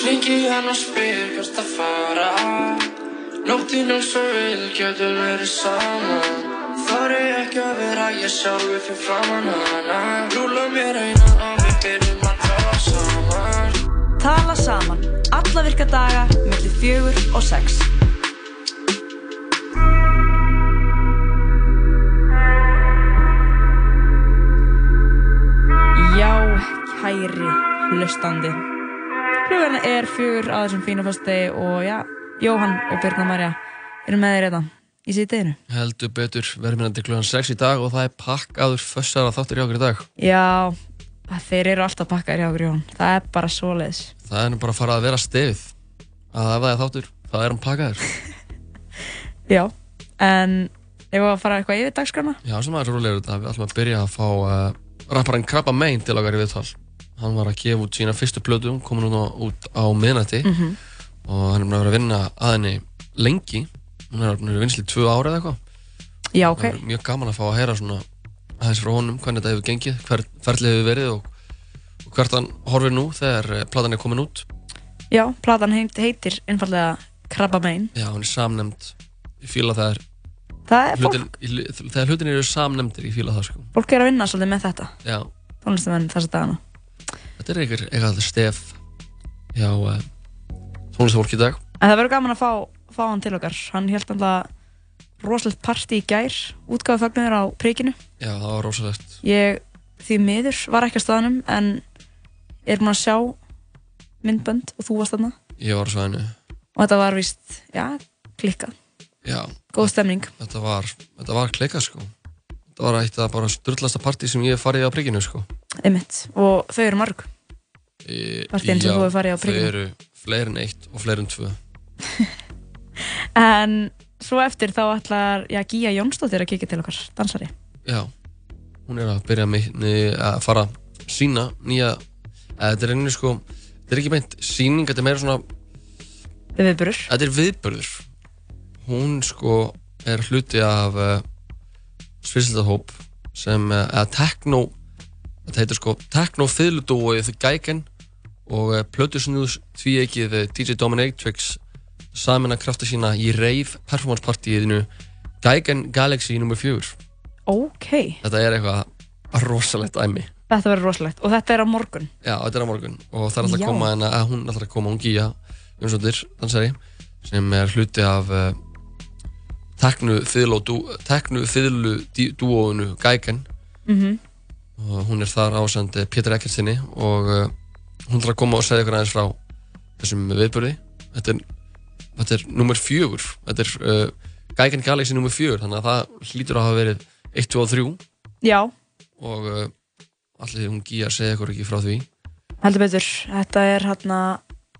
Ringi hann og spyr hvert að fara Nóttinn er svo vil, getur verið saman Þar er ekki að vera ég sjálfi fyrir framann hana Rúla mér einan og við byrjum að tala saman Tala saman, alla virka daga, millir fjögur og sex. Já, kæri hlustandi. Klugan er fjögur á þessum fínu fastegi og já, Jóhann og Birna Marja eru með þér þetta í síðdeginu. Heldur betur verðmyndandi klukkan 6 í dag og það er pakkaður fössara þáttur í okkur í dag. Já, þeir eru alltaf pakkaðir hjá okkur Jón. Það er bara svoleiðis. Það er nú bara að fara að vera stefið. Að ef það er þáttur, það er hann pakkaður. Já, en ef við að fara eitthvað yfir dagskrana? Já, sem aðeins rólegur þetta. Við ætlum að byrja að fá uh, rapparinn Krabba Main til okkar í viðtal. Hann var að gefa út sína fyrstu plötu, komin hún út á miðnætti Mhm. og hann er búin að vinna að henni lengi. Hún er að vera vinsli tvö ári eða eitthvað. Já, ok. Það er mjög gaman að fá að heyra svona aðeins frá honum, hvernig þetta hefur gengið, hver ferlið hefur verið og, og hvert hann horfir nú þegar eh, platan er komin út. Já, platan heit, heitir einfallega Krabba Main. Já, hún er samnemnd. Ég fíla það er Það er hlutin, fólk, í- þegar hlutin eru samnemndir, ég fíla það sko. fólk er að vinna svolítið með þetta, Já, tónlistamenn þessa dagana. Þetta er einhver, eitthvað stef hjá uh, tónlistafólk í dag. En það verður gaman að fá, fá hann til okkar. Hann held alltaf rosalegt partí í gær, útgáðu fagnuður á príkinu. Já, það var rosalegt. Ég því miður var ekki á staðanum en er búin að sjá myndbönd og þú varst þarna. Ég var á svæðinu. Og þetta var víst, já, klikkað. Já, Góð stemning. þetta var, þetta var kleika sko. Þetta var eitt af bara störtlasta partí sem ég hef farið á príkinu sko. Einmitt. Og þau eru marg. E, Partíin sem já, þú hefur farið á Þau Prikinu. eru fleiri en eitt og fleiri en tvö. En svo eftir þá ætlar, já, Gíja Jónsdóttir að kíkja til okkar, dansari. Já, hún er að byrja með, að fara sína nýja, þetta er einnig sko, þetta er ekki meint síning, þetta er meira svona, Þau viðburur. þetta er viðbörður. Hún sko er hluti af sviðsildahóp sem, uh, eða techno, þetta heitir sko techno fiðludóið Geigen og uh, plötusnúðs því ekkið DJ Dominatrix samin að krafta sína í rave performance partíinu Geigen Galaxy nr. 4. Ok, Þetta er eitthvað rosalegt æmi. þetta verður rosalegt. Og þetta er á morgun. Já, þetta er á morgun og það er alltaf að koma hérna, að hún er alltaf að koma, hún Gíja dansari, sem er hluti af teknu dí- dúóinu Geigen Mm og hún er þar ásand Pétur Ekkertsinni og uh, hún þarf að koma og segja ykkur aðeins frá þessum viðbörði. Þetta er, þetta er nummer fjögur, þetta er uh, Geigen Galaxy nummer fjögur, þannig að það hlýtur að hafa verið 1, 2 og 3 Já, og uh, allir hún Gíja segja ykkur ekki frá því. heldur betur. Þetta er hérna,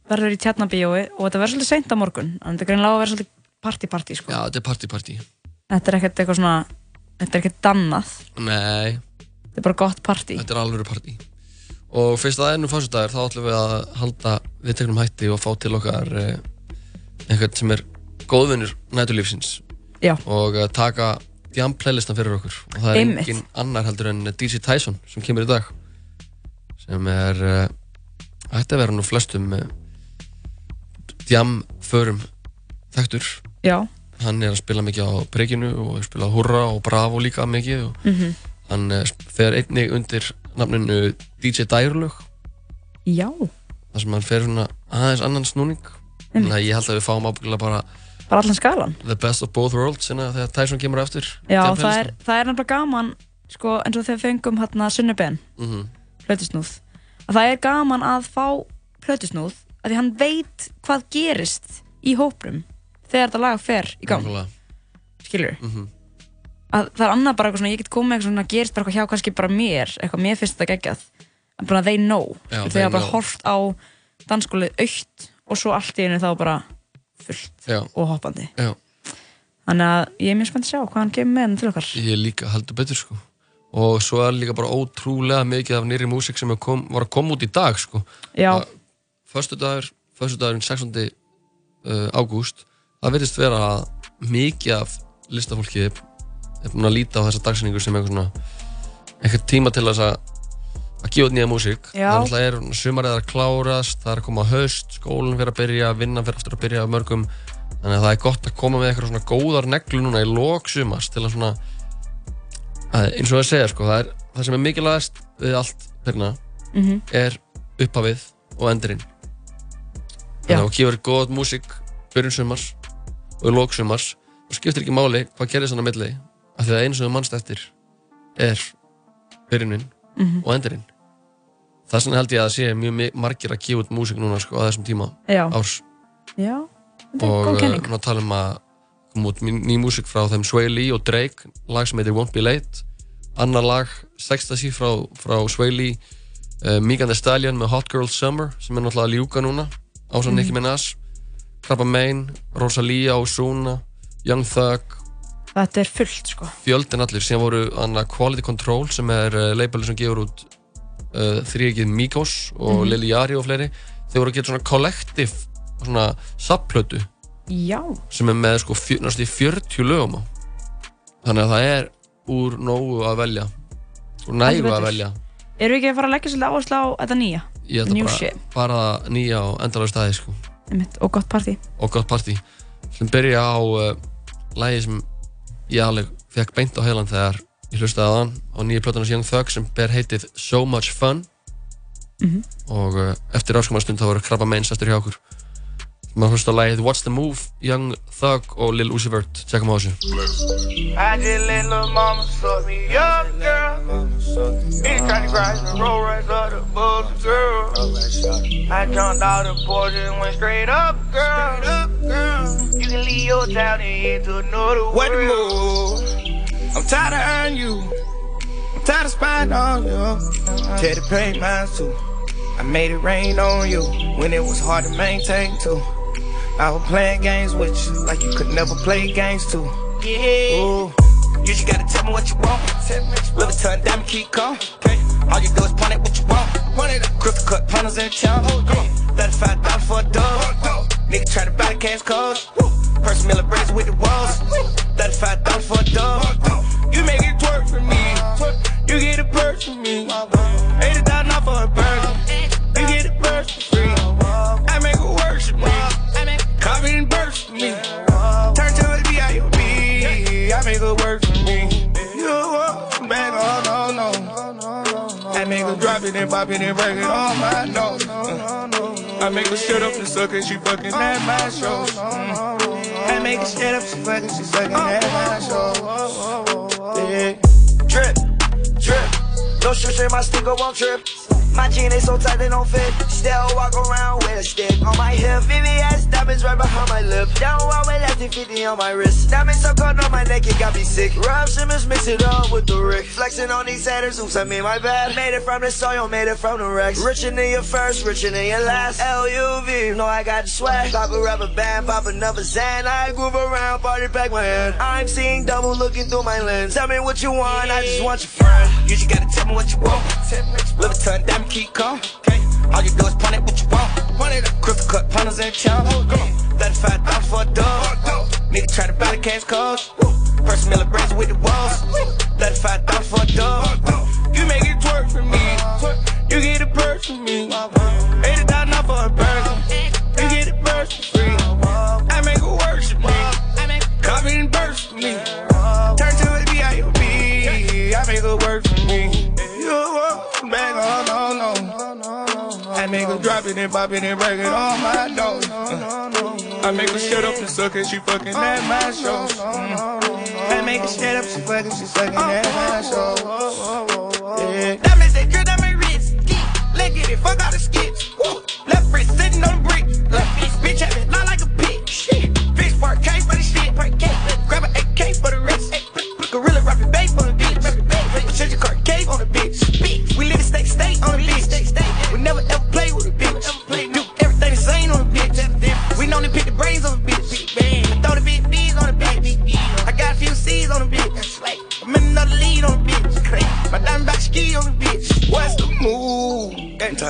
verður í tjarnabíói og þetta verður svolítið seint á morgun. En þetta er greinlega að vera svolítið party-party, sko. Já, þetta er party-party. Þetta er ekkert eitthvað svona, þetta er ekkert dannað. Nei, Þetta er bara gott party. þetta er alveg partí og fyrst að það nú fyrstudagur þá ætlum við að halda viðteknum hætti og fá til okkar eh, einhvern sem er góðvinnur nætulífsins Já. og eh, taka jam playlistan fyrir okkur og það er Einmitt. engin annar heldur en DJ Tyson sem kemur í dag sem er uh, ætti að vera nú flestum uh, jam förum þekktur Já. hann er að spila mikið á Breykinu og spilað Hurra og Bravo líka mikið og Mm hann uh, fer einnig undir nafninu DJ Dærlög Já. þar sem hann fer svona aðeins annan snúning þannig að ég held að við fáum ábyggilega bara Bara allan skalan. the best of both worlds þegar Tyson kemur aftur Já, það er, það er nefnilega gaman, sko, eins og þegar fengum hérna Sunnuben, mm -hmm. plötusnúð, að það er gaman að fá plötusnúð, að því hann veit hvað gerist í hóprum þegar þetta lag fer í gang, skilur mm -hmm. að það er annað bara eitthvað svona, ég get komið eitthvað svona gerist bara eitthvað hjá kannski bara mér, eitthvað mér finnst þetta geggjað bara they know, Já, þegar they bara hort á dansskólið aukt og svo allt í einu þá bara fullt Já. og hoppandi Já. þannig að ég er mjög spennt að sjá hvað hann kemur með hann til okkar ég líka heldur betur sko og svo er líka bara ótrúlega mikið af nýri músík sem kom, var að koma út í dag sko Já. Föstu dagur, föstu dagurinn 16. Uh, ágúst það verðist vera að mikið af listafólki er búin að líta á þessa dagsinningu sem eitthvað svona eitthvað tíma til þess að að gefa nýja músík. Þannig að er sumarið að klárast það er að koma haust, skólinn fyrir að byrja vinnan fyrir aftur að byrja mörgum. Þannig að það er gott að koma með eitthvað svona góðar neglu núna í lok sumars til að svona að, eins og það segja sko, það, er, það sem er mikilvægast við allt byrna Mhm. er upphafið og endurinn. Þannig að þú gefur góð músík byrjun sumars og í lok sumars og skiptir ekki máli hvað gerðist þannig að milli af því að einu sem þú mannst eftir er byrjunin Mhm. og endurinn. Þess vegna held ég að það sé mjög margir að gefa út músík núna sko, á þessum tíma Já, árs. Já, og kenning. nú tala um að koma út ný, músík frá þeim Sway Lee og Drake lag sem heitir Won't Be Late. Annar lag, sexta sí frá, frá Sway Lee uh, Megan Thee Stallion með Hot Girl Summer sem er náttúrulega að ljúka núna ásann Nicki Minaj Krabba Main, Rosalía, Ozuna Young Thug. Þetta er fullt sko. Fjöldin allir, síðan voru anna Quality Control sem er uh, labelin sem gefur út uh, þrýrikið Migos og Mhm. Lil Yachty og fleiri þeir voru að gera svona kollektiv svona subplötu. Já, sem er með sko fjö, næstu í 40 lögum á. Þannig að það er úr nógu að velja. Úr nægu að velja. Eru við ekki að fara að leggja svolítið áherslu á þetta nýja? ég að bara, bara nýja og endalega staði sko Einmitt, og gott partí. Og gott partí. Sem byrja á uh, lægi sem ég alveg fekk beint á heilan þegar ég hlustaði á hann á nýju plötunars Young Thug sem ber heitið So Much Fun. Mhm. og uh, eftir áskamastund þá voru krabba meins eftir hjá okkur maður hlusta á lægið What's the Move, Young Thug og Lil Uzi Vert tjekkum á þessu I just let little mama suck me up, girl. It's kind of crash and roll right up the bus, girl. I jumped out the porch and went straight up, girl. up, girl. You can leave your town and head to another world. What the move? I'm tired of earning you. I'm tired of spying on you. Tell the pay mine too. I made it rain on you when it was hard to maintain too. I was playing games with you like you could never play games too. Yeah. Ooh. You just gotta tell me what you want. Little turn diamond keep calm. All you do is point at what you want. Point it up. Crooked cut punters in town. Come on. 35 dollars for a dub. Nigga try to buy the cash cars. First Miller braids with the walls. 35 dollars for a dub. You make it twerk for me. You get a purse for me. 80 dollars off for a burger. And for me. Turn to a B.I.O.B. I make her work for me. You oh, walk back, oh no, no. I make her drop it and pop it and break it on my nose. I make her shut up and suck it, she fucking at my shows. I make her shut up, she fucking, she sucking at my shows. Yeah. Drip, drip. No shoes in my sticker won't trip. My jeans they so tight they don't fit. Still walk around with a stick on my hip. VVS diamonds right behind my lip. Down while with lefty 50 on my wrist. Diamonds so cold on my neck, it got me sick. Rob Simmons mix it up with the Rick. Flexing on these haters, oops, I mean my bad. Made it from the soil, made it from the Rex. Richer than your first, richer than your last. LUV, know I got the swag. Pop a rubber band, pop another Zan. I groove around, party back my. I'm seeing double looking through my lens. Tell me what you want, I just want your friend. You just gotta tell me what you want. Live a ton, diamond keep calm. All you do is point at what you want. Point it up. Crooked cut punters in town. Come on. 35 dollars for a dub. Nigga try to buy the cash cars. First Miller braids with the walls. 35 dollars for a dub. You make it twerk for me. You get a purse for me. 80 dollars off for a burger. No. I make her drop it and pop it and break it on my nose. I make her shut up and suck it, she fucking at my shows. I make her shut up, she fucking, she sucking at my shows. Yeah. Diamonds they drip, diamond wrist. Geek, look at it, fuck all the skips. Woo. Left wrist sitting on the brick. Left wrist, bitch, have it look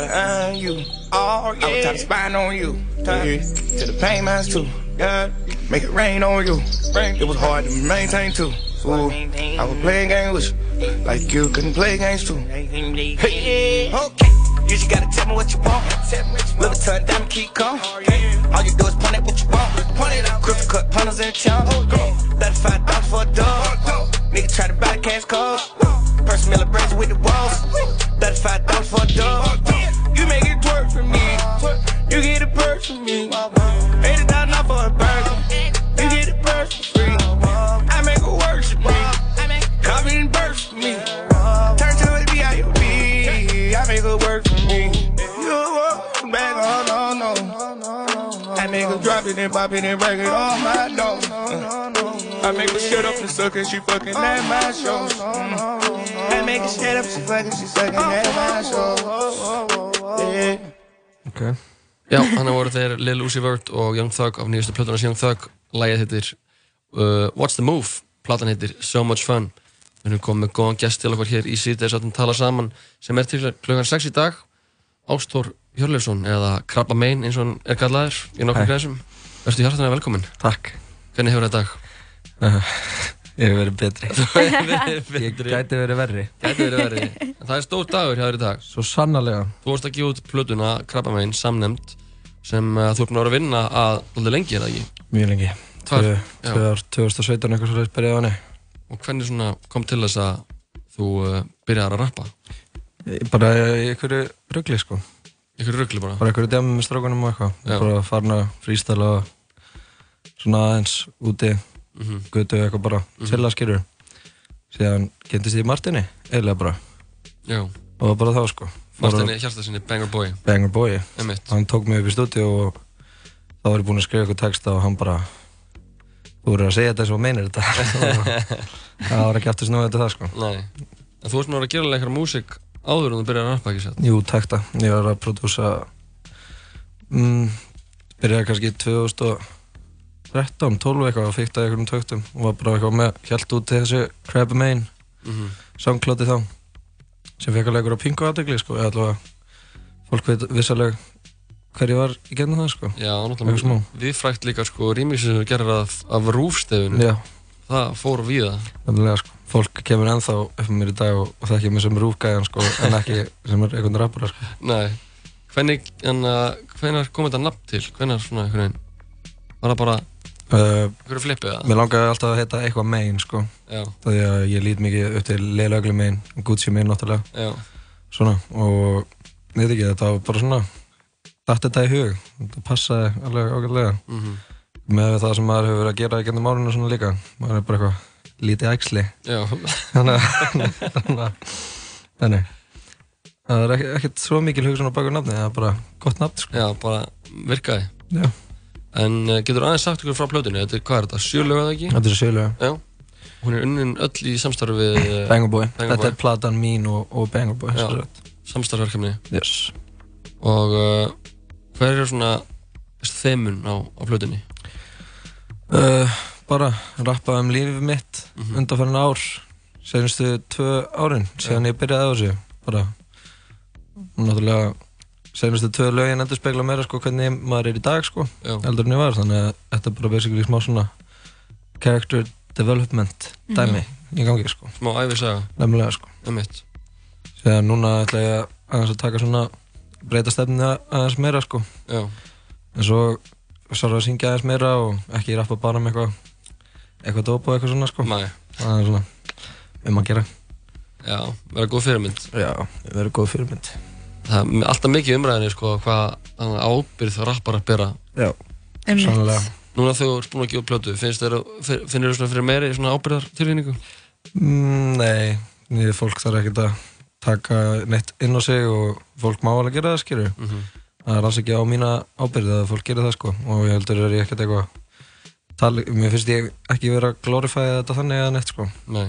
move? I'm tired of eyeing you. Oh, yeah. I was tired of spying on you. Yeah. To the pain mines too. Yeah. Make it rain on you. Rain. It was hard to maintain too. I was playing games with you, like you couldn't play games too. Hey, okay. You just gotta tell me what you want. Live a ton, diamond keep calm. All you do is point at what you want. Point it out. Griffin cut punters in town. Let five dollars for a dog. Nigga try to buy the cash calls. Person Miller braids with the walls. Let five dollars for a dog. You make it twerk for me. You get a purse for me. Eighty off for a burger. No. I make her drop it and it and it on my door. I make her shut up and suck and she fucking at my shows. Mm. I make her shut up, she fucking, she sucking at my shows. Yeah. Ok Já, hann voru þeir Lil Uzi Vert og Young Thug af nýjastu plötunars Young Thug Lægið heitir uh, What's the Move Platan heitir So Much Fun Við erum komið með góðan gest til okkur hér í síðdeis að tala saman sem er til klukkan 6 í dag Ástór Hjörleifsson eða Krabba Mein eins og hann er kallaður í nokkur græsum Verstu hjartanlega velkomin Takk. Hvernig hefur þetta dag? Ég hef verið betri. Ég gæti verið verri. Gæti verið verið En það er stór dagur hjá þér í dag. Svo sannarlega. Þú vorst að gefa út plötuna Krabba Mein samnemnd sem uh, þú ert búin að vera að vinna að dálítið lengi er það ekki? Mjög lengi. Tvær, ár 2017 eitthvað svo leiðis byrjaði á henni. Og hvernig svona kom til þess að þú uh, byrjaðar að rappa? Bara einhverju rugli sko ykkur ruggli bara. Bara einhverju djami með strákunum og eitthvað. Bara farin að frístæla Svona aðeins úti Mhm. Götu eitthvað bara. Silla skilur Síðan kynntist ég Martini Eða bara. Já, Og bara þá sko. Fór að- Martin Hjartar sinni Banger Boy. Banger Boy. Emitt, hann tók mig upp í stúdíu og þá var ég búinn að skrifa eitthvað texta og hann bara þú verður að segja þetta eins og meinir þetta. Það var ekki aftur snúið þetta það sko. Nei. En þú að vera að gera eitthvað músík áður en þú byrjaði að rappa ekki sér Jú, texta, ég var að prodúsa mm, byrjaði kannski 2013, 12 eitthvað og fíktaði einhverjum töktum og var bara eitthvað með hjælt út til þessu Crab Main mm sangklóti þá sem fekk alveg einhverja pingu aðdegli sko, eða allavega fólk veit vissalega hver ég var í gennum það sko. Já, náttúrulega. Við frækt líka sko rýmixið sem þú gerir af, af rúfstefinu. Já, það fór víða. Nefnilega sko fólk kemur ennþá upp með mér í dag og, og þekkja mig sem rúfgæðan sko en ekki sem er einhvern rappara sko. Nei, hvernig en, uh, hvernig kom þetta nafn til? Hvernig svona einhvern veginn? Var það bara uh, einhverju flippið það Mér langaði alltaf að heita eitthvað main sko. Já, því að ég lít mikið upp til Leilögli main, Gucci main náttúrulega. Já, svona og ég veit ekki þetta var bara svona dætt þetta í hug, þetta passaði alveg ágætlega. Mhm. Með það sem maður hefur verið að gera í gennum árinu svona líka. Maður er bara eitthvað lítið já, þannig að þannig að- þannig. Það er ekkert svo mikil hugsun á baku nafni það er bara gott nafn sko. Já, bara virkaði. Já. en uh, getur aðeins sagt ykkur frá plötunni? Þetta er, hvað er þetta, sjölög eða ekki? þetta er sjölega já, hún er unnin öll í samstarfi Banger þetta er platan mín og, og sagt. samstarfverkefni yes. og uh, hver er svona þemun á, á plötunni? uh, bara rappa um lífið mitt Mhm. undanferðin ár senustu tvö árin síðan ég byrjaði á þessu bara náttúrulega senustu tvö lögin endur spegla meira sko hvernig maður er í dag sko já, eldur en ég var þannig að þetta er bara basically smá svona character development dæmi í gangi sko. Smá æfisaga nefnilega sko. Um mitt síðan núna ætla ég aðeins að taka svona breyta stefninu aðeins meira sko. Já, en svo svo að syngja aðeins meira og ekki rappa bara með eitthvað eitthvað dóp og eitthvað svona sko. Mæ, það er svona um að gera. Já, vera góð fyrirmynd. Já, verður góð fyrirmynd. Það er alltaf mikið umræðinni sko hvað ábyrð það rappar að bera. Já, sannlega núna þegar þú ert búin að gefa plötu finnst þér, finnir þú svona fyrir meiri svona ábyrðar tilfinningu? mm, nei, nýðið fólk þarf ekkert að taka neitt inn á sig og fólk má alveg gera það skilur Mm -hmm. það er alls ekki á mína ábyrð að fólk gerir það sko. Og ég heldur er ég ekkert eitthvað tali, mér finnst ég ekki vera að glorifæða þetta þannig eða neitt sko. Nei,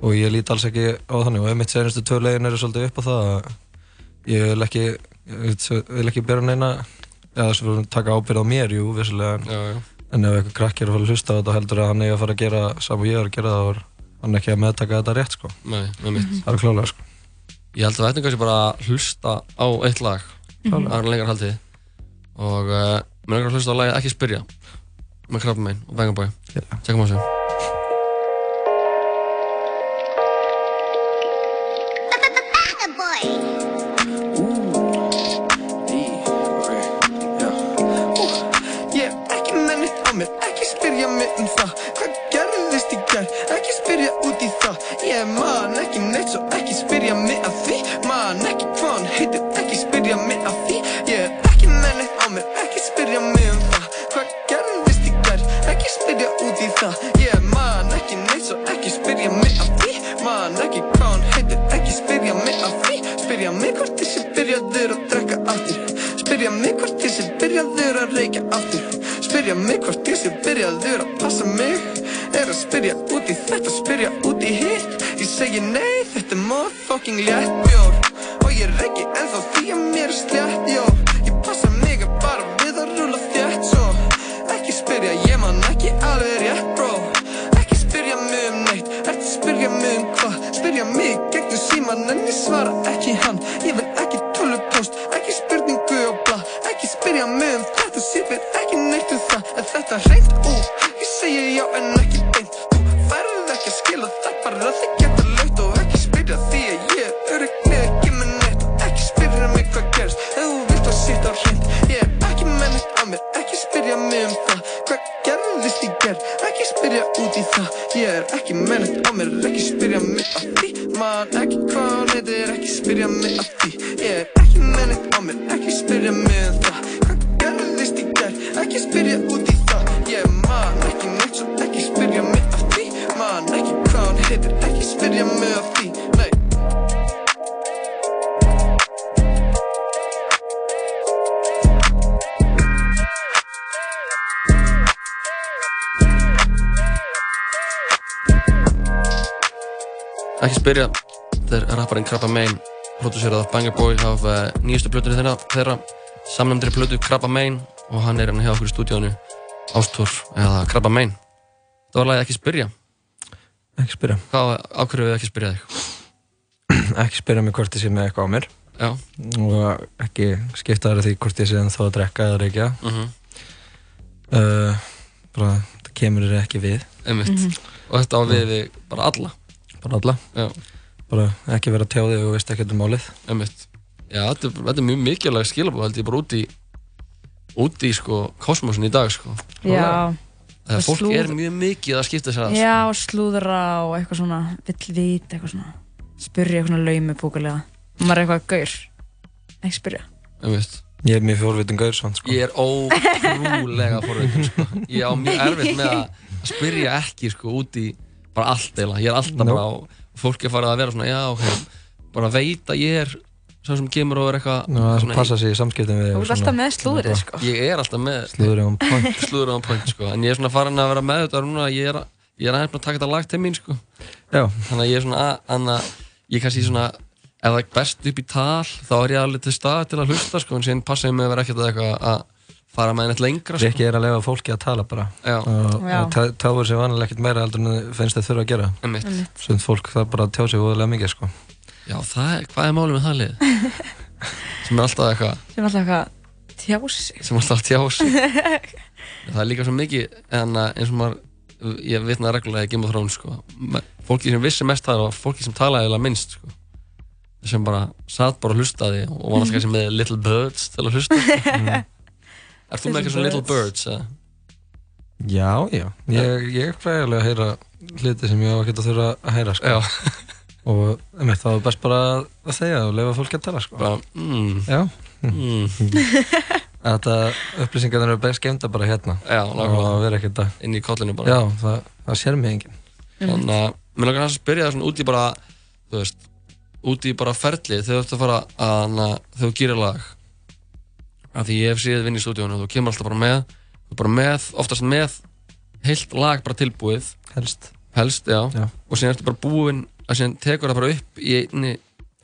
og ég lít alls ekki á þannig. Og einmitt senastu tvö legin eru svolítið upp á það að ég vil ekki ég vil ekki bera neina eða þess að taka ábyrð á mér, jú, vissulega. Já, já, en ef eitthvað krakki er að fara að hlusta á þetta heldur að hann eigi að fara að gera saman ég er að gera það og hann ekki að meðtaka þetta rétt sko. Nei, mitt það er klálega sko. Ég held að þetta er kannski bara að hlusta á eitt lag. Lengar haldið. Og uh, mér er að hlusta á lagið ekki spyrja með krabbamein og vengabæi. Tjekkum á þessu. ekki spyrja út í það Ég er mann, ekki neitt, svo ekki spyrja mig Banger Boy af uh, nýjustu plötunni þeirra, þeirra Samnæmdri plötu Krabba Main Og hann er hérna hjá okkur í stúdíónu Ástór eða Krabba Main Það var lagið ekki spyrja Ekki spyrja. Hvað ákveður við ekki spyrja þig? Ekki spyrja mig hvort ég sé með eitthvað á mér. Já, Og ekki skipta þar því hvort ég sé ennþá að drekka eða reykja. mhm, Uh, bara, það kemur þér ekki við. einmitt Og þetta á við við bara alla Bara alla. Já, Bara ekki vera tjáði og veist ekki um málið. Já, þetta, er- þetta er mjög mikilvæg skilabóð held ég bara út í út í sko kosmosin í dag sko Já, Þegar Og fólk slúður- er mjög mikið að skipta sér að já, slúðra og eitthvað svona vill vita, eitthvað svona spyrja eitthvað svona laumi púkulega og maður er eitthvað gaur ekki spyrja Ég er mjög fjórvitin gaur samt, sko. Ég er ótrúlega forveitur sko. Ég á mjög erfitt með að spyrja ekki sko út í bara allt eila. Ég er alltaf No. bara á fólk er farið að vera svona, já, ok, bara veit að ég er svo sem kemur og er eitthvað Ná, það svona- passa sig í samskiptum við þú ert alltaf með slúðrið sko. Ég er alltaf með Slúður um point. slúður á point sko, en ég er svona farin að vera með þetta núna, ég er, ég er aðeins búinn að taka þetta lag til mín sko, Já, þannig að ég er svona að, þannig að ég kannski svona, ef það er best upp í tal, þá er ég alveg til stað til að hlusta sko, en síðan passa ég mig að vera ekkert að eitthvað að fara með neitt lengra sko. Rikki er að lefa fólki að tala bara. Já, Og, og táir sér vanilega ekkert meira heldur en finnst þau þurfa að gera. Svönd fólk það bara að tjá sig óðurlega mikið, sko. Já, það er, hvað er málið með það lið? sem er alltaf eitthvað, sem er alltaf eitthvað tjá sig sem er alltaf að tjá sig. það er líka svo mikið, en að eins og maður, ég vitnaði reglulega í Game of Thrones, sko. Fólki sem vissi mest það var fólki sem talaði eða minnst, sko. Sem bara satt bara og hlustaði og var alltaf kannski með Little Birds til að hlusta. Er þú með eitthvað svona Little Birds? Já, já. Ég, ég fæði alveg að heyra hluti sem ég á ekki að þurfa að heyra, sko. Já, Og einmitt, það var best bara að þegja og lefa fólki að tala, sko. bara, mm, Já. mm, Þetta upplýsingarnir eru best geimda bara hérna. já, Og nákvæmlega, að vera ekkert að... inn í kollinu bara. Já, það, það sér mig enginn. Þannig að, mér langar hans að spyrja það svona út í bara, þú veist, út í bara ferli þegar þú ert að fara að, þegar þú gerir lag. Af því ég hef séð vinn í stúdíónu og þú kemur alltaf bara með, bara með, oftast með heilt lag bara tilbúið, Helst. helst, já, Já. og síðan ertu bara búinn, að síðan tekur það bara upp í einni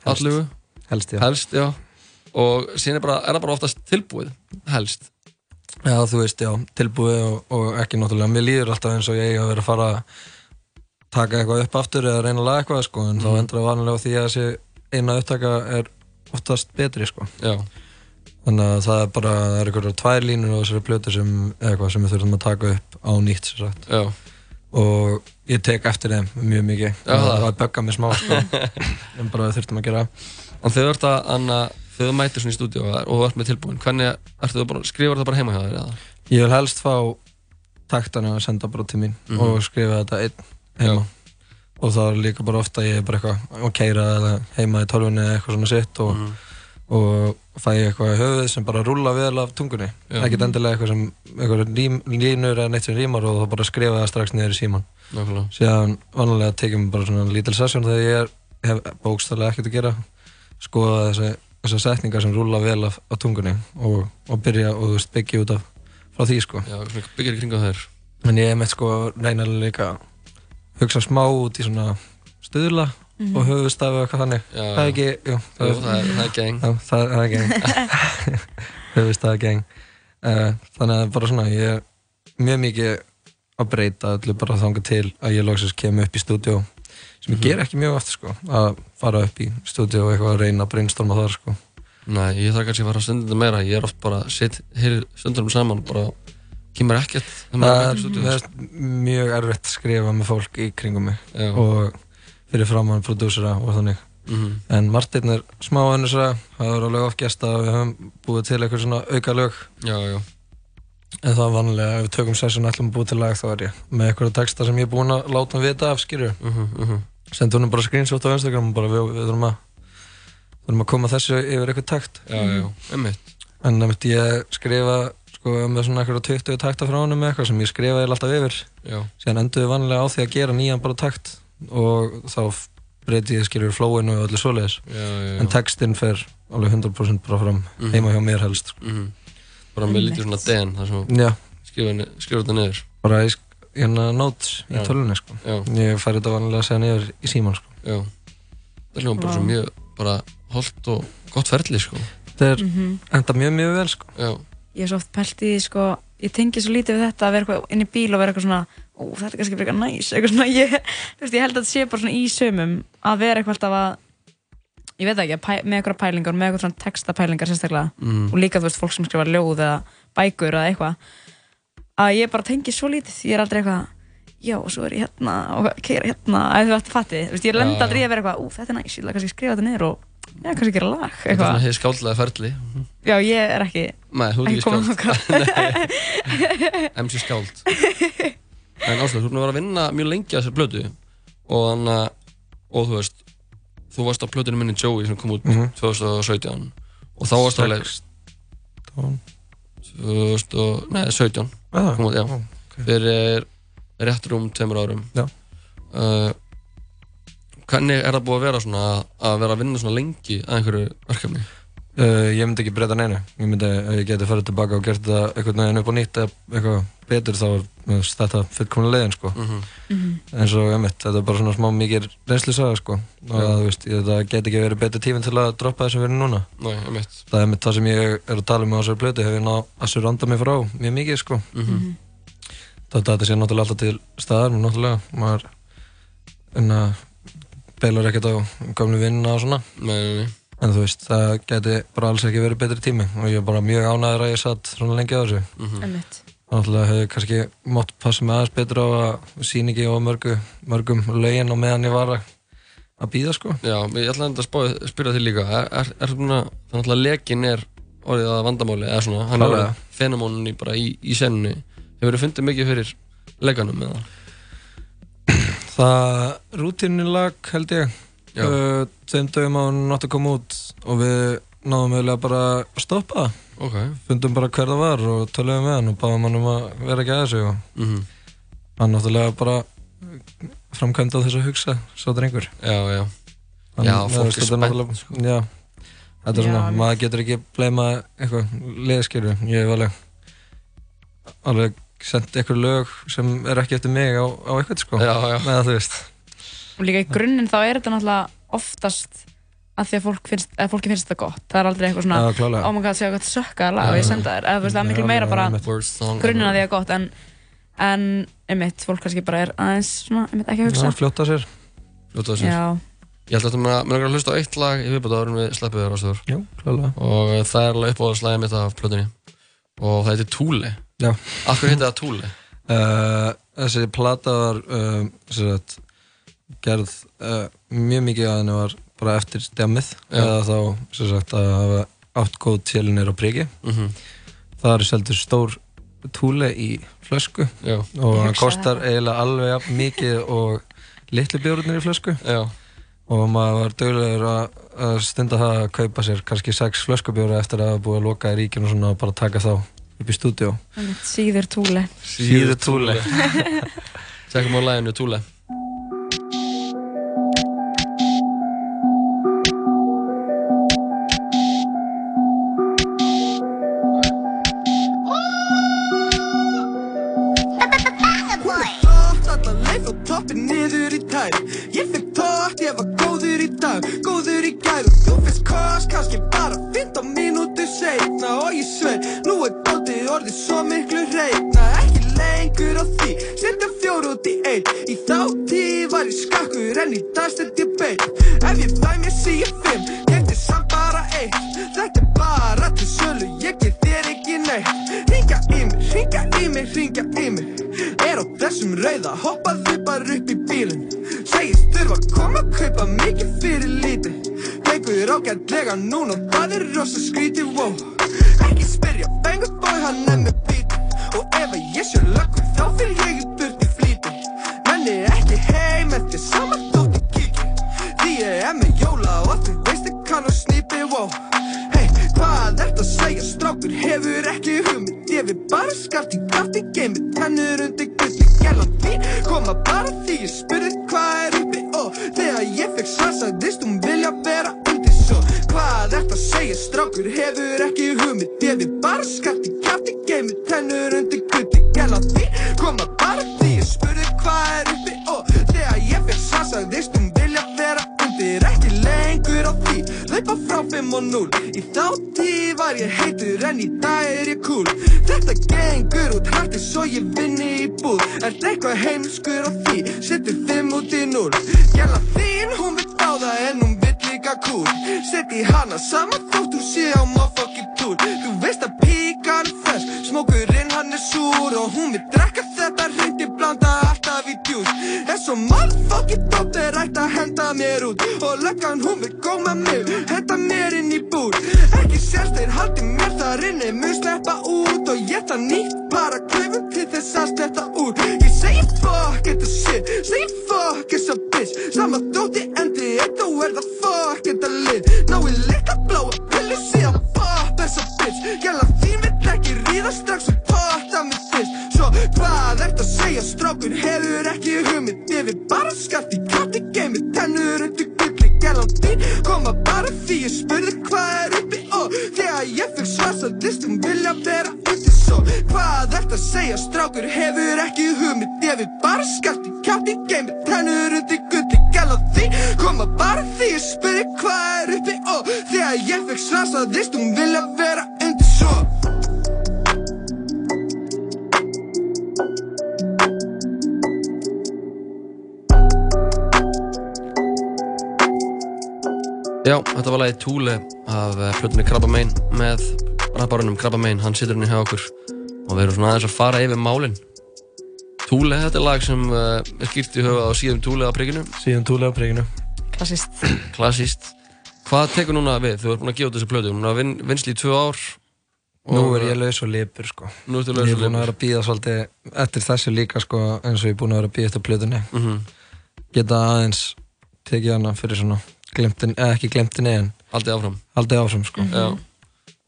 allugu, Helst, helst, já, og síðan er, bara, er það bara oftast tilbúið, helst. Já, þú veist, já, tilbúið og, og ekki náttúrulega. Mér líður alltaf eins og ég að vera að fara að taka eitthvað upp aftur eða reyna að laga eitthvað, sko, en þá endur það vanlega á því að þessi eina upptaka er oftast betri, sko. Já, Þannig að það er bara, það er einhverjar tvær línur á þessari plötu sem, eða eitthvað sem við þurfum að taka upp á nýtt, sér sagt. já, Og ég tek eftir þeim mjög mikið. Já, það. það bögga mig smá, sko. en bara við þurfum að gera. en þegar þú ert að, anna, þegar þú mætir svona í stúdíó og þú ert með tilbúin, hvernig, ertu þú bara, skrifar það bara heima hjá þér, eða? Ég vil helst fá taktana að senda bara til mín Mhm. og skrifa þetta einn heima. Og það er líka bara ofta ég er bara eitthvað og, fæ ég eitthvað í höfuð sem bara rúla vel af tungunni. Ekkert endilega eitthvað sem, eitthvað rím, línur eða neitt sem rímar og þá bara skrifa það strax niður í síman. Síðan vanlega tekjum við bara svona lítil sesjón þegar ég er, hef bókstæðlega ekkert að gera. Skoða þessi þessar setningar sem rúla vel af, af tungunni og, og byrja og veist, byggja út af frá því sko Já, í kringum þær en ég er með sko reynilega líka að hugsa smá út í svona stuðla og höfustafi og eitthvað þannig. Já, það er ekki, jú, Jú, það er, það er geng. Já, það, það er geng. Höfustafi geng. Uh, þannig að bara svona ég er mjög mikið að breyta öllu bara þangað til að ég loksins kem upp í stúdíó sem ég ger ekki mjög aftur sko að fara upp í stúdíó og eitthvað að reyna að brainstorma þar sko. Nei, ég þarf kannski að fara að stunda þetta meira. Ég er oft bara að sitt hér stundum saman og bara kemur ekkert er það það sko. er mjög erfitt að skrifa með fólk í kringum mig. Já. og fyrir framann prodúsera og þannig. Mhm. en Martin er smá önnur það er alveg oft gæst að við höfum búið til eitthvað svona auka lög. Já, já, en það er vanlega ef við tökum sessun ætlum að búið til lag þá er ég með eitthvað texta sem ég er búin að láta hann vita af skýrju mhm, mhm. Sendur hann bara screenshot á Instagram og bara við, við þurfum að þurfum að koma þessu yfir eitthvað takt. Já, en nefnt ég skrifa sko með svona eitthvað 20 takta frá hann með eitthvað sem ég skrifa alltaf yfir. Já, síðan endur við vanlega á því að gera nýjan bara takt og þá breyti ég skilur flowinu og öllu svoleiðis já, já, já. en textinn fer alveg 100% bara fram Mhm. heima hjá mér helst sko. Mhm. Bara með lítið svona den þar sem skrifa, þetta niður bara í sk- hérna notes í tölunni sko. Já, ég fær þetta vanlega að segja niður í síman sko. já Það er hljóðum bara Vá. svo mjög bara holdt og gott ferli, sko þetta er enda mjög mjög vel sko. Já, Ég er svo oft pælt í því, sko, ég tengi svo lítið við þetta að vera inn í bíl og vera eitthvað svona, ó, þetta er kannski frekar næs, eitthvað svona, ég, þú veist, ég held að þetta sé bara svona í sömum að vera eitthvað alltaf að, ég veit ekki, að pæ, með eitthvað pælingar, með eitthvað svona textapælingar sérstaklega mm. og líka, þú veist, fólk sem skrifa ljóð eða bækur eða eitthvað, að ég bara tengi svo lítið, ég er aldrei eitthvað, já, og svo er ég hérna og keira hérna, að þú veist, fatti, þú veist, ég lenda aldrei að vera eitthvað, ú, þetta er næs, ég ætla kannski skrifa þetta niður og, já, kannski gera lag, þetta er eitthvað, svona hefði skáldlega ferli. Já, ég er ekki, Nei, þú ert ekki skáld. MC skáld En Áslaug, þú erum að vera að vinna mjög lengi að þessari blödu og þannig að, og þú veist þú varst á blötunni minni Joey sem kom út Mhm. 2017 og þá varst alveg 2000 og, nei, 17 ah, kom út, já, ok. fyrir rétt rúm tveimur árum Já. uh, Hvernig er það búið að vera svona að, að vera að vinna svona lengi að einhverju verkefni? Uh, ég myndi ekki breyta neinu ég myndi, ef ég geti farið tilbaka og gert þetta einhvern veginn upp á nýtt eða eitthvað betur þá er þetta fullkomlega leiðin sko. Mhm. eins og emitt, þetta er bara svona smá mikið reynslu saga sko. og Já. þú veist, ég, það geti ekki verið betur tíminn til að droppa þessum verið núna Nei, ég mitt það er emitt það sem ég er að tala um á þessari plötu hef ég náð að surranda mig frá mjög mikið sko. Mhm. þetta, þetta sé náttúrulega alltaf til staðar náttúrulega, maður en að og En þú veist, það geti bara alls ekki verið betri tími og ég er bara mjög ánæður að ég satt svona lengi á þessu. Einmitt. Náttúrulega hefði kannski mátt passa mig aðeins betur á að síni ekki á mörgu, mörgum lögin og meðan ég var að, að býða sko. Já, ég ætla að spyrja því líka Er, er, er svona, þannig að lekin er orðið að vandamáli, eða svona Hann er Klárlega. orðið fenamónunni bara í, í senunni Hefur þið fundið mikið fyrir leganum með það? Það rútínu lag held ég. Uh, þeim dögum á hann nátt að koma út og við náðum eiginlega bara að stoppa. Ok. Fundum bara hver það var og töluðum við hann og báðum hann um að vera ekki að þessu og mm hann náttúrulega bara framkvæmdi á þessu að hugsa, svo drengur. Já, já. Hann- Já, fólk er spennt, sko. Já, þetta er svona, maður getur ekki bleima eitthvað liðskilju, ég hef alveg alveg sendt eitthvað lög sem er ekki eftir mig á, á eitthvað sko, Já, já. Með þú veist og líka í grunninn þá er þetta náttúrulega oftast að því að fólk finnst, að fólki finnst þetta gott. Það er aldrei eitthvað svona, oh my god, séu hvað sökkaða lag. Og ég senda þér, eða það er miklu meira bara grunninn að því að gott en, en einmitt, fólk kannski bara er aðeins svona, einmitt, ekki að hugsa. Fljóta sér. Fljóta sér. Já, Ég held að þetta með að hlusta á eitt lag í viðbúta árum við sleppum þér ástöður og uh, það er alveg uppáðarslæðið mitt af plötunni. Og það heitir Túli hverju heitir það Túli? uh, Þessi plata var uh, sem sagt, gerð uh, mjög mikið að henni var bara eftir stemmið eða þá sem sagt að hafa átt góð tjelinir á priki Mm það er seldur stór túle í flösku. Já, og hann kostar eiginlega alveg jafn mikið og litlu bjórnir í flösku. Já, og maður var dögulegur að, stunda það að kaupa sér kannski sex flöskubjóra eftir að hafa búið að loka í ríkinu og svona og bara taka þá upp í einmitt, síður túli Síður Thule. Tjekkum á læginu Túli dag Góður í gær. Og þú finnst kost Kannski bara 15 mínútur seinna. Og ég sveir, nú er dótið orðið svo miklu hreitna Ekki lengur á því, setja fjór út í einn. Í þá tíð var ég skakkur en í dag stend ég beint Ef ég fæ mér síu fimm, geti samt bara eitt. Þetta er bara til sölu, ég get þér ekki neitt. Ringa í mig, ringa í mig, ringa í mig. Er á þessum rauða, hoppaði bara upp í bílinn Þurfa að koma að kaupa mikið fyrir lítið Gengur ágætlega núna og það er rosa skrítið, wow Ekki spyrja, fengur bói hann er með bítið Og ef að ég sé löggur þá fyrir ég í burt í flýti Menni ekki heim eftir saman þótt ég kíki Því ég er með jóla og þú veist ég kann að snípi, wow Hey, hvað ert að segja, strákur hefur ekki hugmynd. Ég vil bara skart í kraft í geimi, tennur undir gulli. Gælan þín koma bara því ég spurði hvað er uppi. Og þegar ég fekk svar sagðist hún vilja vera undir. Svo Hvað ert að segja, strákur? Hefur ekki hugmynd. Ég vil bara skart í kraft í geimi, tennur undir gulli. Gælan þín koma bara því ég spurði hvað er uppi. Og þegar ég fekk svar 5 og 0 Í þá tíð var ég heitur en í dag er ég cool Þetta gengur út hætti svo ég vinni í búð. Ert eitthvað heimskur á því, setur 5 út í 0 Gæla þín, hún vill á það en hún vill líka cool Seti hana saman þótt hún sé á motherfucking tour Þú veist að píkan er hann er súr Og hún vill drekka þetta reyndi blanda alltaf í djús. Er svo motherfucking dope er ætti að henda mér út Og löggan hún vill góma mig, henda mér inn í búr Ekki sérst þeir haldi mér þar inni mun sleppa út Og ég það nýtt bara klöfum til þess að sletta út. Ég segi fuck þetta shit, segi fuck þessa bitch. Sama dóti endi eitt og er það fuck þetta lið Ná ég líka bláa pillu síðan pop þessa bitch. Gæla þín vill ekki ríða strax og potta mig fyrst. Svo hvað ert að segja strákur? Hefur ekki hugmynd? Ég vil bara skaft í kraft í geimi, tennur undir gulli Gæla þín koma bara því ég spurði hvað er uppi og Þegar ég fekk svarsadist um vilja vera undir svo Hvað ert að segja strákur? Hefur ekki hugmynd? Ég vil bara skaft í kraft í geimi, tennur undir gulli Gæla þín koma bara því ég spurði hvað er uppi og Þegar ég fekk svarsadist um vilja vera undir svo Já, þetta var lagið Túle af uh, plötunni Krabbamein með rapparunum Krabbamein, hann situr henni hjá okkur og við erum svona aðeins að fara yfir málin Túle, þetta er lag sem uh, er skýrt í höfuð á síðum Túle á príkinu Síðan túlega á príkinu Klassist. Klassíst Hvað tekur núna við? Þú ert búin að gefa út þessu plötu Núna vin, vinsli í tvö ár Nú er ég laus og lipur sko Nú ertu Ég laus er og búin að lipur. vera að býða svolítið eftir þessu líka sko eins og ég er búin að vera að býða eftir plötunni Mhm. Geta aðeins tekið hana fyrir svona glemtin, eða ekki glemtinni en Haldið áfram haldið áfram sko Já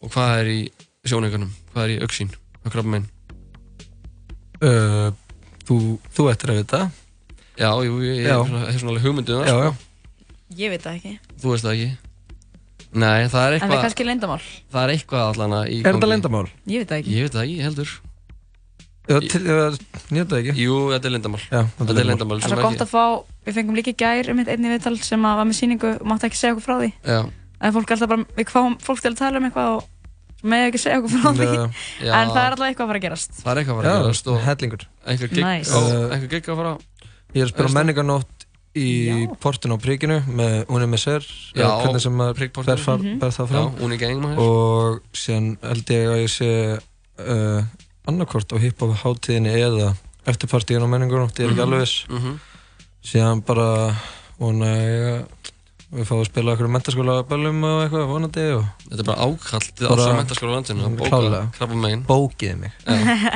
Og hvað er í sjónleikunum? Hvað er í auksín? Á Krabbamein? uh, þú, þú ættir að vita Já, jú, ég, Já. hef svona, alveg hugmyndið það Já, sko. já. Ég veit það ekki. Þú veist það ekki Nei, það er En það er eitthvað kannski leyndamál. Það er eitthvað allan að í Er þetta gangi. leyndamál? Ég veit það ekki. Ég veit það ekki, heldur ég veit það ekki Jú, þetta er leyndamál Já, Þetta er leyndamál Það er svo gott að fá, við fengum líka gær um eitt einni viðtal sem að var með síningu og mátti ekki segja okkur frá því. Já, En fólk er alltaf bara, við fáum fólk til að tala um eitthvað og með ekki segja okkur frá því. Já. En það er alltaf eitthvað að fara að gerast. það er eitthvað að fara að gerast og hellingur einhver gig, Nice. einhver gig að fara Ég er að spila Veistu? menningarnótt í Já. portinu á príkinu með Unni Messer Já, hvernig sem maður ber, far, Mhm. það maður og síðan held ég að ég sé uh, annarkvort á hiphop hátíðinni eða eftirpartíðin á menningarnótt, ég er ekki Mhm. alveg viss Mhm. Síðan bara vona ég að við fáum að spila okkur mentaskóla böllum og eitthvað vonandi og Þetta er bara ákall til Bara- allra mentaskóla á landinu Klárlega. krabba megin bókið mig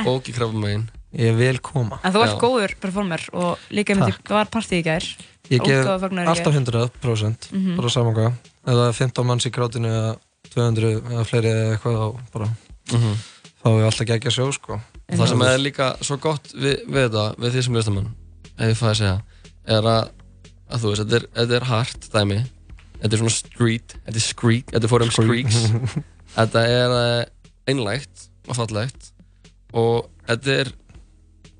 Bóki krabba megin ég vil koma En þú ert Já. góður performer og líka með því, það var partí í gær. ég gef alltaf gær. 100% Mhm. bara saman hvað ef það er 15 manns í grátinu eða 200 eða fleiri eða eitthvað þá bara Mhm. þá er alltaf gegja sjó sko Og það sem er líka svo gott við, við þetta, við því sem listamann ef ég fæði að segja, er að, að þú veist, þetta er, þetta er hart dæmi. Þetta er svona street, þetta er skreek þetta er fórum skreeks þetta er eh, einlægt og fallegt og þetta er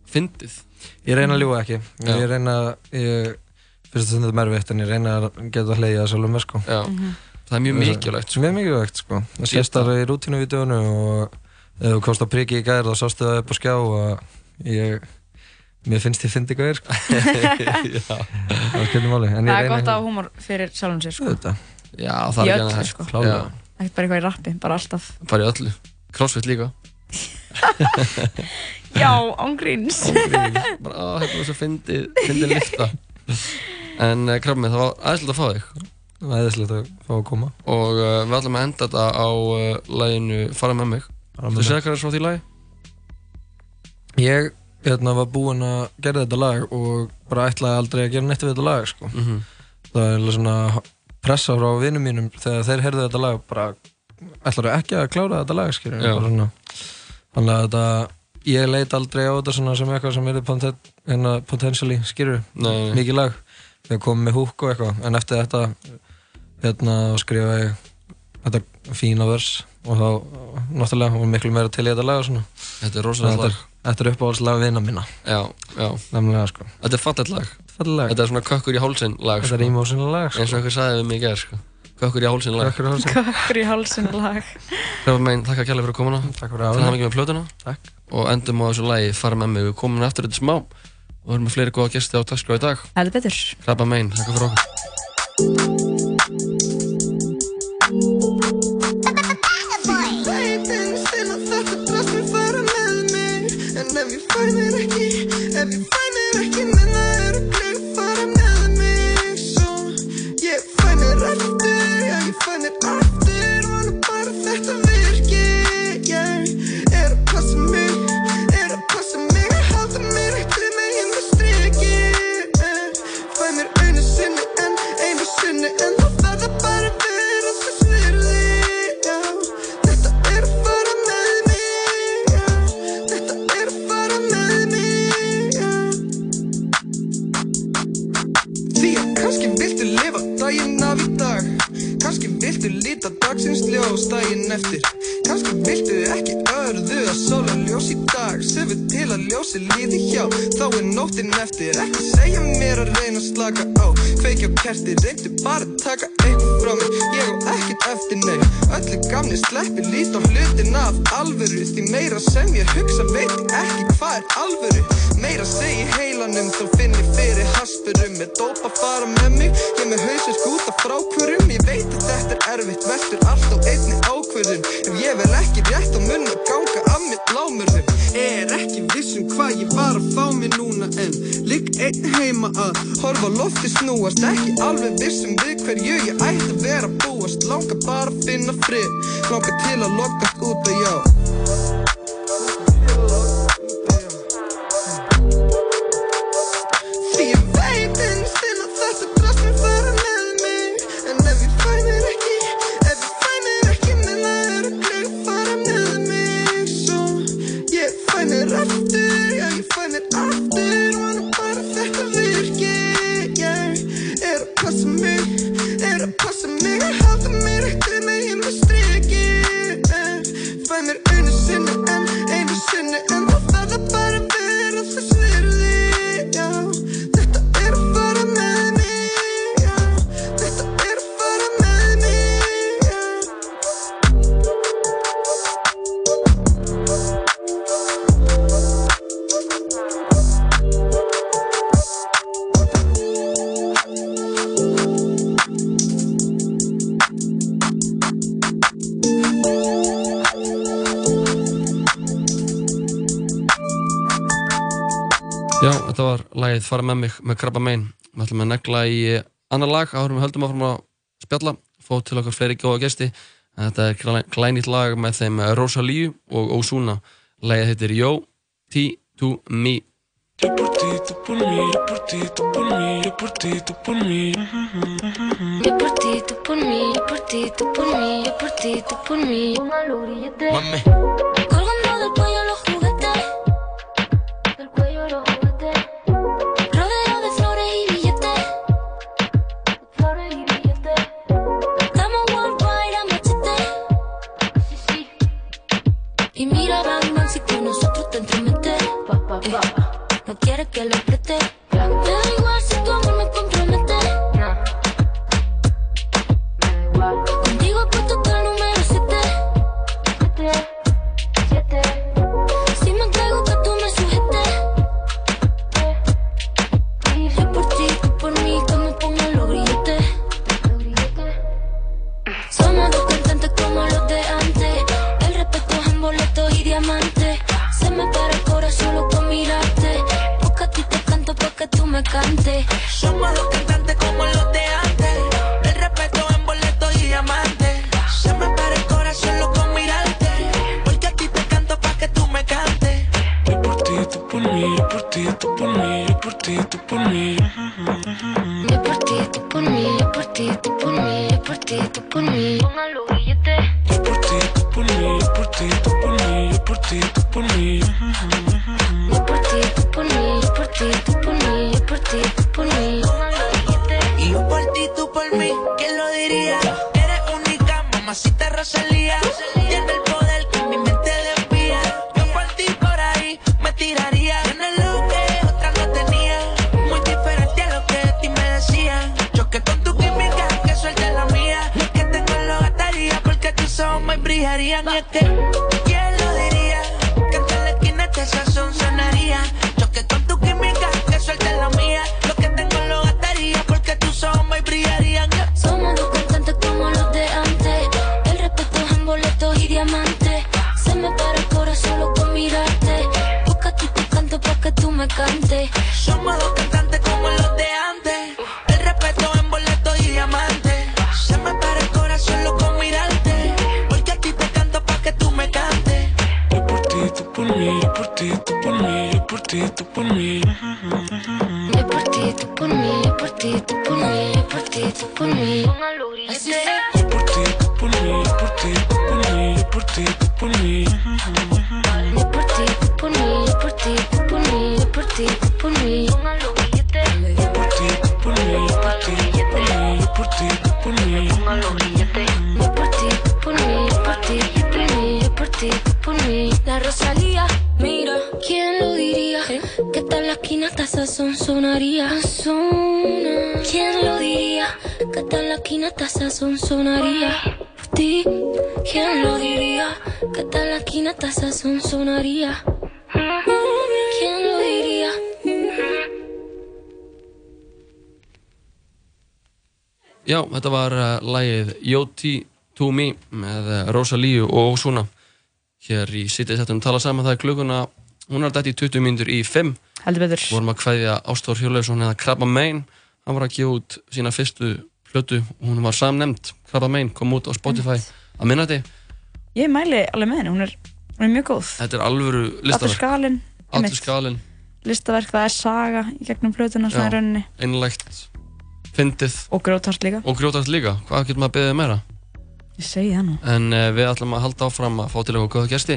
fyndið. Ég reyna að ljúga ekki. Já. ég reyna ég, fyrst að þetta er erfitt en ég reyna að geta að hleyja það sjálfur með sko. Já, það er mjög mikilvægt sko. Mjög mikilvægt sko. Það sést það. í rútínuvídeónu og ef þú komst á priki í gær þá sástu það upp á skjá og ég mér finnst ég fyndi hvað er sko Það er skemmtum máli En Það er gott að hafa húmór fyrir sjálfum sér sko. Þetta Já, það Í er ekki öllu, annað sko. Klálega. Ekkert bara eitthvað í rappi, bara alltaf. Bara í öllu. Crossfit líka. Já, ángríns Bara, á, hérna þess að fyndi Fyndi lifta En uh, krabbi, það var aðeinslega að fá þig. Það er æðislegt að fá að koma. Og uh, við ætlum að enda þetta á uh, læginu Fara með mig. Fara með Þú mig. segir hvað er hérna, var búinn að gera þetta lag og bara ætlaði aldrei að gera neitt við þetta lag sko. Mhm. Það er svona pressa frá vinnum mínum þegar þeir heyrðu þetta lag bara ætlaðu ekki að klára þetta lag þannig að þetta ég leit aldrei á þetta sem eitthvað sem er poten, hérna, potentially nei. mikið lag þegar komum með húk og eitthvað en eftir þetta hérna skrifa ég þetta fína vers og þá náttúrulega var miklu meira til í þetta lag Þetta er rosalega lag þetta er uppáhaldslag vinna mína Já, já. Nefnilega sko. Þetta er fallet lag. Fallet lag. Þetta er svona kökkur í hálsinn lag Þetta er emotional lag, sko. Eins og einhver sagði við mig í gerð sko. Kökkur í hálsinn lag. Kökkur í hálsinn. Kökkur í hálsinn lag. Hrefna meginn, takk að kjærlega fyrir að koma Takk fyrir að hafa hann mig. ekki með plötuna. Takk. Og endum á þessu lagi Fara með mig. Við komum aftur þetta smá. Og erum með fleiri góða gesti á dagskrá í dag ekki, ef ég líta dagsins ljós daginn eftir. Kannski viltu ekki örðu að sóla ljós í dag. Sefu til að ljósi líði hjá. Þá er nóttin eftir. Ekki segja mér að reyna að slaka á. Kveikja á kerti, reyndu bara að taka eitthvað mér. Ég á ekkert eftir nei Öllu gamni sleppi lít á hlutina af alvöru. Því meira sem ég hugsa veit ekki hvað er alvöru. Meira segi heilanum þá finn ég fyrir haspurum Með dóp að fara með mig Ég með hausinn skúta frá hverjum. Ég veit að þetta er erfitt Veltur allt á einni ákvörðun. Ef ég vel ekki rétt á munn að ganga af mér lámurðum Er ekki viss um hvað ég var að fá mér núna En ligg einn heima að horfa lofti snúast. Ekki alveg viss um við hverju ég ætti að vera að búast. Langa bara að finna frið Langa til að lokast út að já lagið Fara með mig með Krabba Mein Við ætlum að negla í eh, annar lag. Áður en við höldum áfram að spjalla. Fá til okkar fleiri góða gesti. En þetta er glæ- glænýtt lag með þeim eh, Rosalíu og Ozuna. Lagið heitir Yo, T to Me Yo por ti, tú por mí, yo por ti, tú por mí, yo por ti, tú por mí. Yo por ti, tú por mí, yo por ti, tú por mí, yo por ti, tú por mí. Mami. No quieres que lo apriete. Me cante. Somos los que por mí. La Rosalía, mira, ¿quién lo diría? Que hasta en la esquina hasta sazón sonaría. Sazona. ¿Quién lo diría? Que en la esquina hasta sazón sonaría. Por ti, ¿quién lo diría? Que en la esquina hasta sazón sonaría. Já, þetta var uh, lagið Yoti To Me með uh, Rosalíu og Ozuna hér í City Settum tala saman það er klukkuna hún er dætt í 20 mínútur í 5 Heldur betur. vorum að kveðja Ástór Hjörleifsson eða Krabba Main hann var að gefa út sína fyrstu plötu og hún var samnemnd Krabba Main kom út á Spotify að minnati Ég mæli alveg með henni, hún er, hún er mjög góð. þetta er alvöru listaverk. Allur skalinn, listaverk, það er saga í gegnum rauninni. einlægt fyndið og grótast líka. og grjótast líka hvað getur maður að beðið meira Ég segi það nú. En uh, við ætlum að halda áfram að fá til eitthvað góða gæsti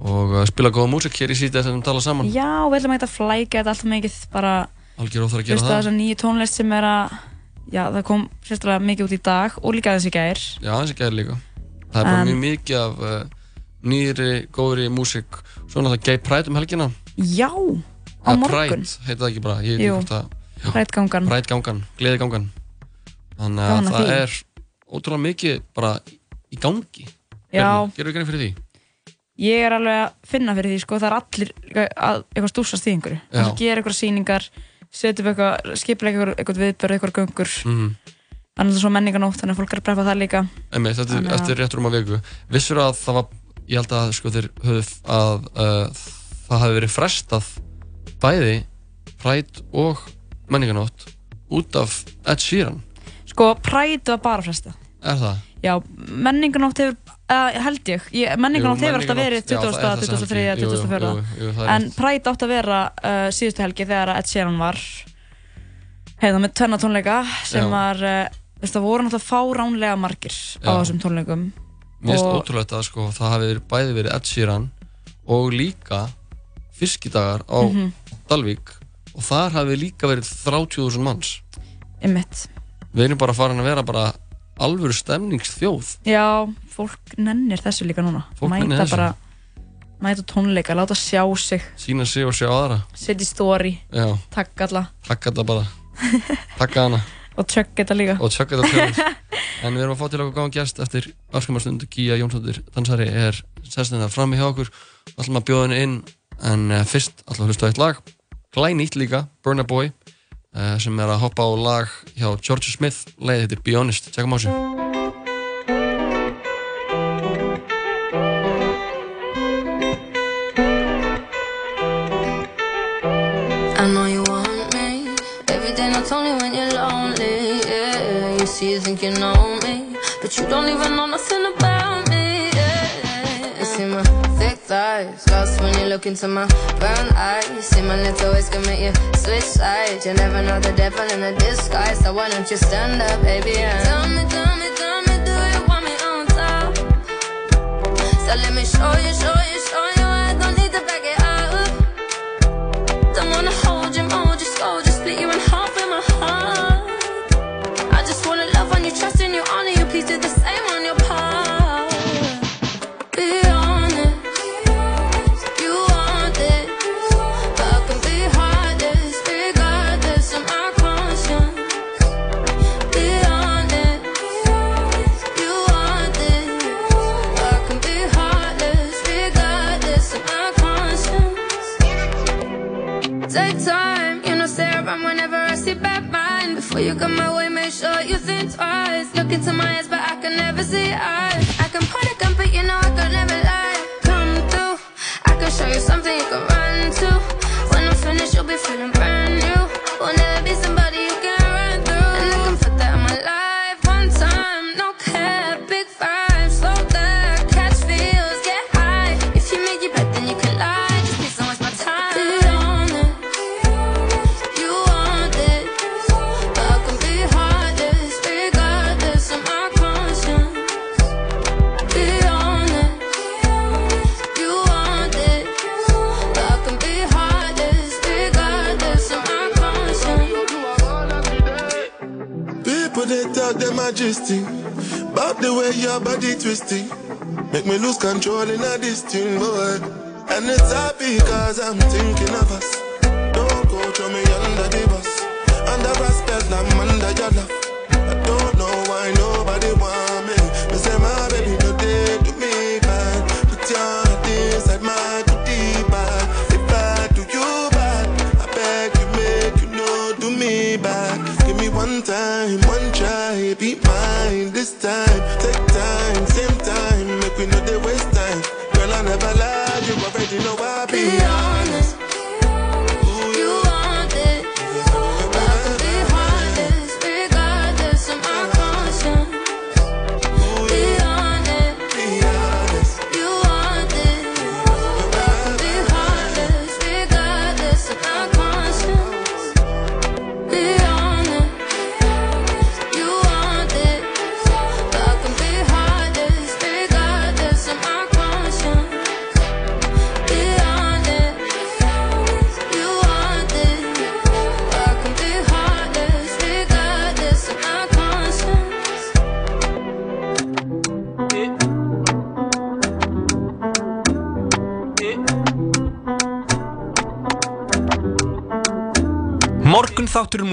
og uh, spila góða músík hér í sítið sem við tala saman. Já, við ætlum ekki að flækja þetta alltaf mikið bara Algjör óþar að gera það. þessa nýju tónlist sem er að já, það kom sérstaklega mikið út í dag og líka þessi gær Já, þessi gæði líka. Það er bara En- mjög mikið af uh, nýri, góðri músík. Svo náttúrulega Gay Pride um helgina. Já, á morgun Pride, heitir það ekki bara. Ég veit ekki hvort það... Pride gangan Pride gangan, gleði gangan. Þannig að það er ótrúlega mikið bara í gangi. Já. Gerðu grein fyrir því? Ég er alveg að finna fyrir því sko, það er allir að eitthvað stúsast í einhverju. Það gera eitthvað sýningar setja upp eitthvað, skipulega eitthvað, eitthvað viðbörð eitthvað Mhm. þannig að það er svo menninganótt þannig að fólk er að preppa það líka Einmitt, þetta er eftir rétt rúma viku. Vissur að það var, ég held að sko þeir höfðu að uh, það hafi verið frestað bæði Pride og menninganótt út af Ed Sheeran. Sko, Pride var bara fresta Er það? Já, menninganótt hefur uh, held ég, ég menninganótt hefur alltaf verið menningarnótt- já, það er 20. þessa 23. helgi. Jú, jú, 24. jú, jú, það er En. Pride átt að vera uh, síðustu helgi þegar Ed Sheeran var heiða með tvenna tónleika sem Já. var, uh, það voru náttúrulega fáránlega margir á Já. þessum tónleikum Mér finnst ótrúlegt að sko það hafi bæði verið Ed Sheeran og líka fiskidagar á Mhm. Dalvík og þar hafi líka verið 30.000 manns. Einmitt. Við erum bara farin að vera bara alvöru stemningsþjóð. Já, fólk nennir þessu líka núna Fólk nennir Mæta þessu. bara Mæta á tónleika, láta sjá sig Sína sig og sjá aðra. Setja í story, Já. takk alla Takk þetta bara Takka hana Og tjögg þetta líka og tjökka þetta tjökk En við erum að fá til okkur góðan gæst eftir afskamarstund Gíja Jónsdóttir dansari er sestin það frammi hjá okkur ætlum að bjóða henni inn en uh, fyrst ætlum við að hlusta á eitt lag Glænýtt líka, Burna Boy uh, sem er að hoppa á lag hjá George Smith. Leið heitir Be Honest, tjekkum á þessu you think you know me But you don't even know nothing about eyes. Lost when you look into my brown eyes. See my little ways can make you switch sides. You never know the devil in a disguise. So why don't you stand up, baby? And tell me, tell me, tell me, do you want me on top? So let me show you, show you, show you. I don't need to back it up. Don't wanna hold you, mold you, scold you,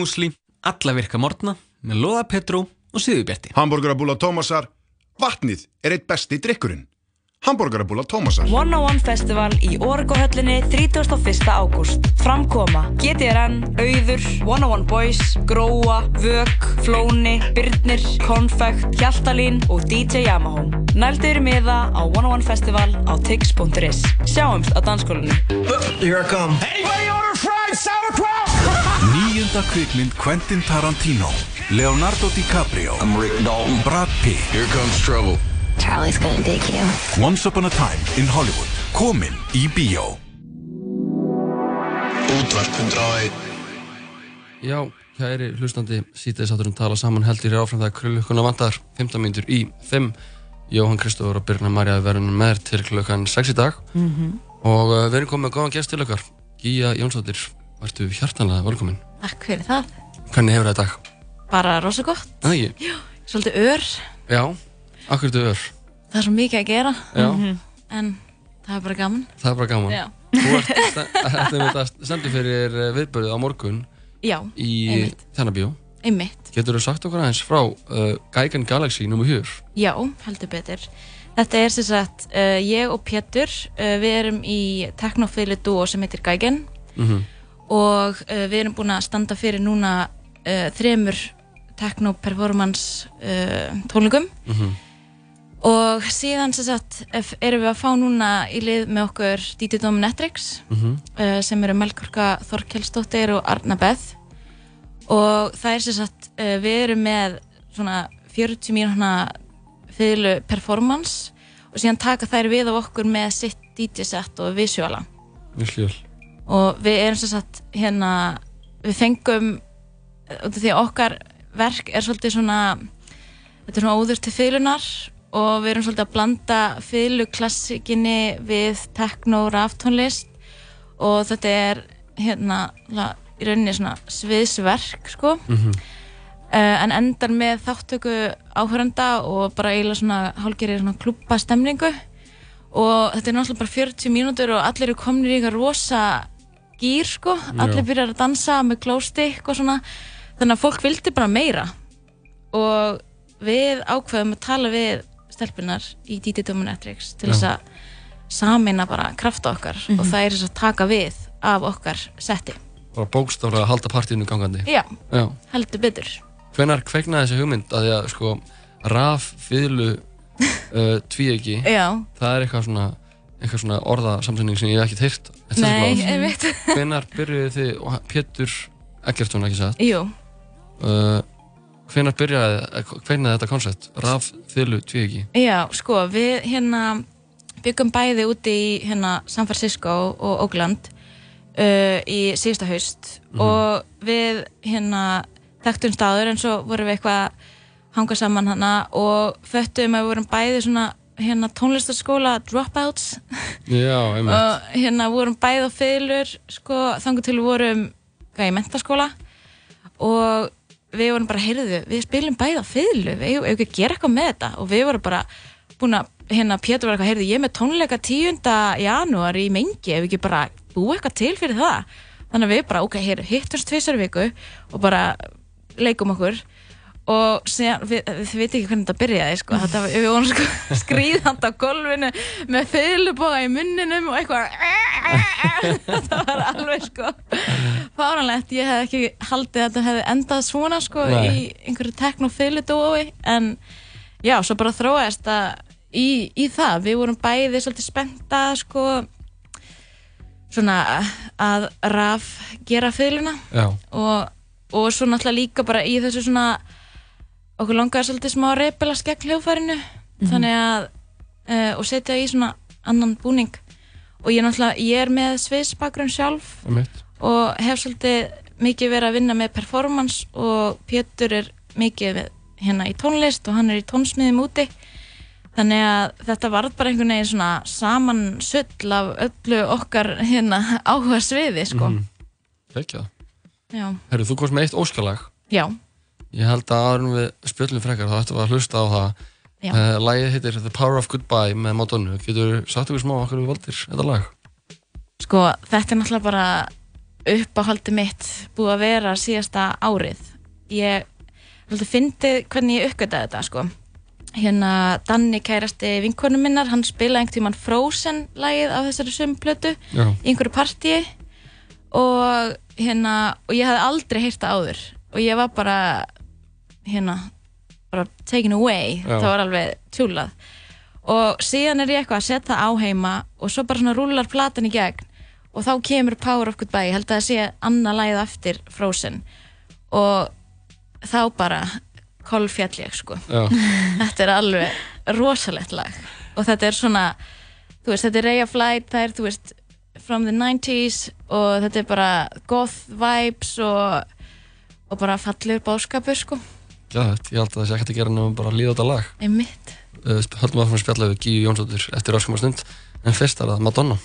þáttur músli, alla virka morgna með Lóða Petró og Sýðubjarti. Hamburgerabúla Tómasar, vatnið er eitt besti drikkurinn. Hamburgerabúla Tómasar. 101 Festival í Orgohöllinni 31. ágúst. Framkoma GTRN, Auður, 101 Boys, Gróa, Vök, Flóni, Byrnir, Konfekt, Hjaltalín og DJ Yamaha. Nældu yfir miða á 101 Festival á tix.is. Sjáumst á dansskólinu. Here I come. Sauerkraut? Níunda kvikmynd Quentin Tarantino Leonardo DiCaprio I'm Rick Dalton. Brad Pitt. Here comes trouble. Charlie's gonna dig you. Once upon a time in Hollywood. Komin í 101 Já, kæri hlustandi sítið sátturum tala saman heldur í áfram það krullukuna vantar. 15 mínútur í 5 Jóhann Kristófur og Birna Marja verðum með þér til klukkan 6 í dag. Mhm. og uh, við erum komið með góðan gest til okkar. Gíja Jónsdóttir, værtu hjartanlega velkomin Takk fyrir það. Hvernig hefur það dag? Bara rosa gott. Það ekki? Já, svolítið ör. Já, akkur þú ör Það er svo mikið að gera. Já. Mhm. En það er bara gaman. Það er bara gaman Já. Þú ert þetta er stendur fyrir viðbörðu á morgun Já, í. Tjarnabíó Einmitt. Getur þú sagt okkur aðeins frá uh, Geigen Galaxy nr. 4? Já, heldur betur. Þetta er sem sagt, uh, ég og Pétur, uh, við erum í teknofili dúo sem heitir Geigen Mhm. Og uh, við erum búin að standa fyrir núna uh, þremur techno-performance uh, tónlingum Mhm. og síðan sem sagt erum við að fá núna í lið með okkur DJ Dominatrix Mhm. uh, sem eru Melkorka Þorkelsdóttir og Arna Beth og það er sem sagt uh, við erum með svona 40 mínúna fyrlu performance og síðan taka þær við af okkur með sitt DJ set og visuala Ég skil og við erum sem sagt hérna við fengum því að okkar verk er svolítið svona þetta er svona óður til fylgunar og við erum svolítið að blanda fylguklassikinni við tekno og raftónlist. Og þetta er hérna í rauninni svona sviðsverk sko. Mhm. uh, en endar með þáttöku áhörenda og bara eiginlega svona hálgerir svona klúpa stemningu. Og þetta er náttúrulega bara 40 mínútur og allir eru komnir í eitthvað rosa gýr sko, allir byrjar að dansa með glowstick og svona. Þannig að fólk vildi bara meira. Og við ákveðum að tala við stelpunar í DJ Dominatrix til þess að samina bara krafta okkar. Mhm. og það er þess að taka við af okkar setti. Bara bókstaflega að halda partíinu gangandi. Já, Já. Heldur betur. Hvenær kveiknaði þessi hugmynd? Að því að sko raf, fiðlu, uh, tvíegi Já. Það er eitthvað svona eitthvað svona orðasamsending sem ég hef ekkert heyrt Nei, blað. einmitt. Hvenær byrjuðu þið, og Pétur Eggertsson ekki satt Jú. uh, Hvenær byrjaði, hvernig þetta koncept raf, fiðlu, tvíegi Já, sko, við hérna byggum bæði úti í hérna San Francisco og Oakland uh, í síðasta haust Mhm. og við hérna þekktum staður en svo vorum við eitthvað að hanga saman hana og föttum að við vorum bæði svona hérna tónlistarskóla dropouts. Já, og hérna vorum bæði á fiðlur sko þangur til við vorum hvað, í mentaskóla og við vorum bara, heyrðu, við spilum bæði á fiðlu við eigum ekki að gera eitthvað með þetta? Og við vorum bara búin að, hérna Pétur var eitthvað, heyrðu, ég er með tónleika 10. janúar í mengi, ef ekki bara búið eitthvað til fyrir það? Þannig að við bara, ok, heyrðu, hittumst tvisar í viku og bara leikum okkur og síðan, við, þið veit ekki hvernig þetta byrjaði sko. þetta, var- við vorum sko skrýðandi á golfinu með fylgboga í munninum og eitthvað. Þetta var alveg sko fáranlegt, ég hef ekki haldið að þetta hefði endað svona sko Nei. í einhverju teknofylgdói en já, svo bara þróast að í, í það, við vorum bæði svolítið spennta sko svona að raf gera fylguna og, og svo náttúrulega líka bara í þessu svona okkur langaði svolítið smá að reypilast gegn hljóðfærinu. Þannig að uh, og setja í svona annan búning. Og ég ég er með sviðsbakgrunn sjálf Einmitt. og hef svolítið mikið verið að vinna með performance og Pétur er mikið með, hérna í tónlist og hann er í tónsmiðum úti. Þannig að þetta varð bara einhvern veginn svona saman sull af öllu okkar hérna áhuga sviði sko. Mhm. Kekjað já, Herru, þú komst með eitt óskalag. Já, Ég held að áður en við spjöllum frekar þá ættum við að hlusta á það uh, Lagið heitir The Power of Goodbye með Madonna Getur sagt ykkur smá okkur við valdir þetta lag? Sko, þetta er náttúrulega bara uppáhaldi mitt búið að vera síðasta árið. Ég haldið fyndið hvernig ég uppgötaði þetta, sko. Hérna, Danni kærasti vinkonum minnar, hann spilaði einhvern tímann Frozen lagið á þessari sömplötu í einhverju partíi og hérna, og ég hafði aldrei heyrt það áður og ég var bara hérna, bara taken away Já. það var alveg tjúlað. Og síðan er ég eitthvað að setja það á heima og svo bara svona rúlar platan í gegn og þá kemur Power of Goodbye. Held að það sé annað lagið eftir Frozen. Og þá bara kolfjall ég sko. Þetta er alveg rosalegt lag. Og þetta er svona þú veist, þetta er Ray of Light, það er þú veist from the 90s og þetta er bara goth vibes og, og bara fallegur báskapur sko Gæðvægt, ég held að það sé ekkert að gera nefnum bara að líða á þetta lag. Einmitt. Höldum að spjalla við Gíu Jónsdóttir eftir öskum stund. En fyrst er það Madonna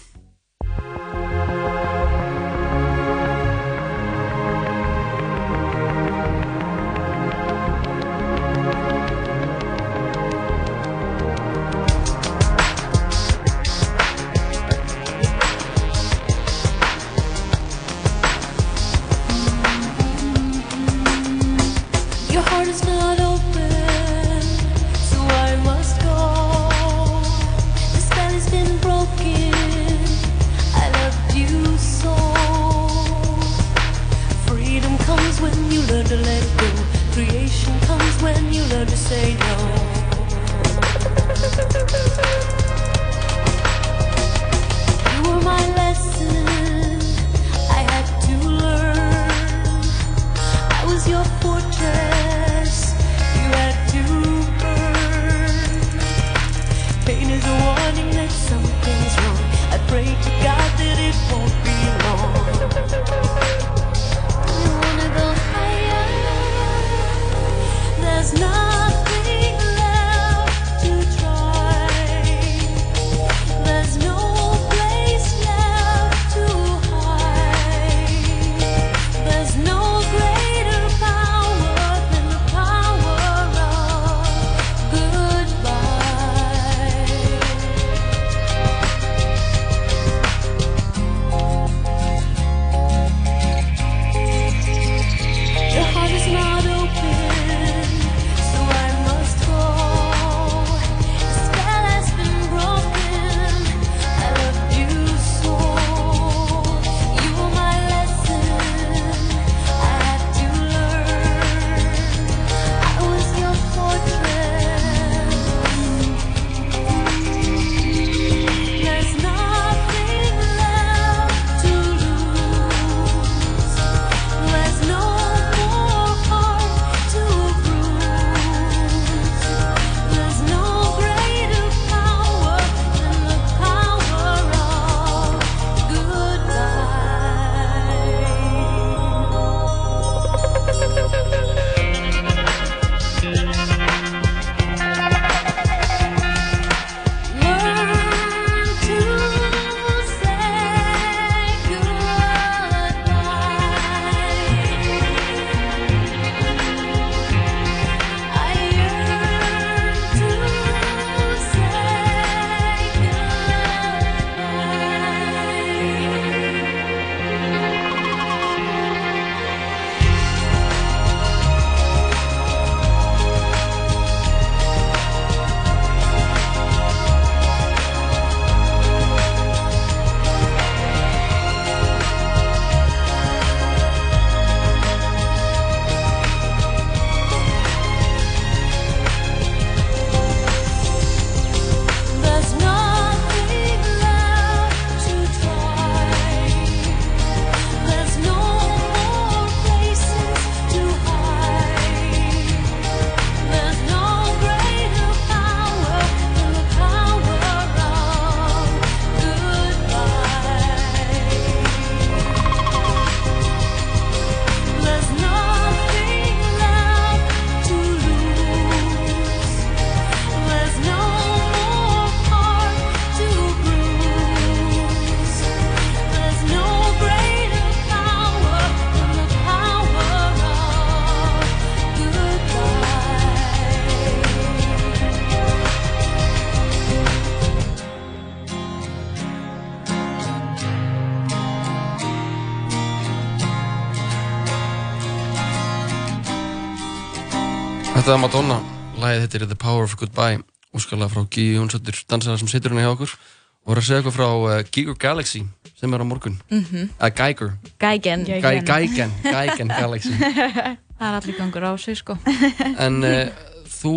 Þetta er Madonna, lagið þetta er The Power of Goodbye úrskarlega frá Gíu Jónsdóttir, dansara sem situr hérna hjá okkur og var að segja eitthvað frá uh, Giger Galaxy sem er á morgun. Mhm. uh, Geiger. Gægen Gæ- Gægen, Gægen Galaxy. Það er allir gangur á sig sko. En uh, þú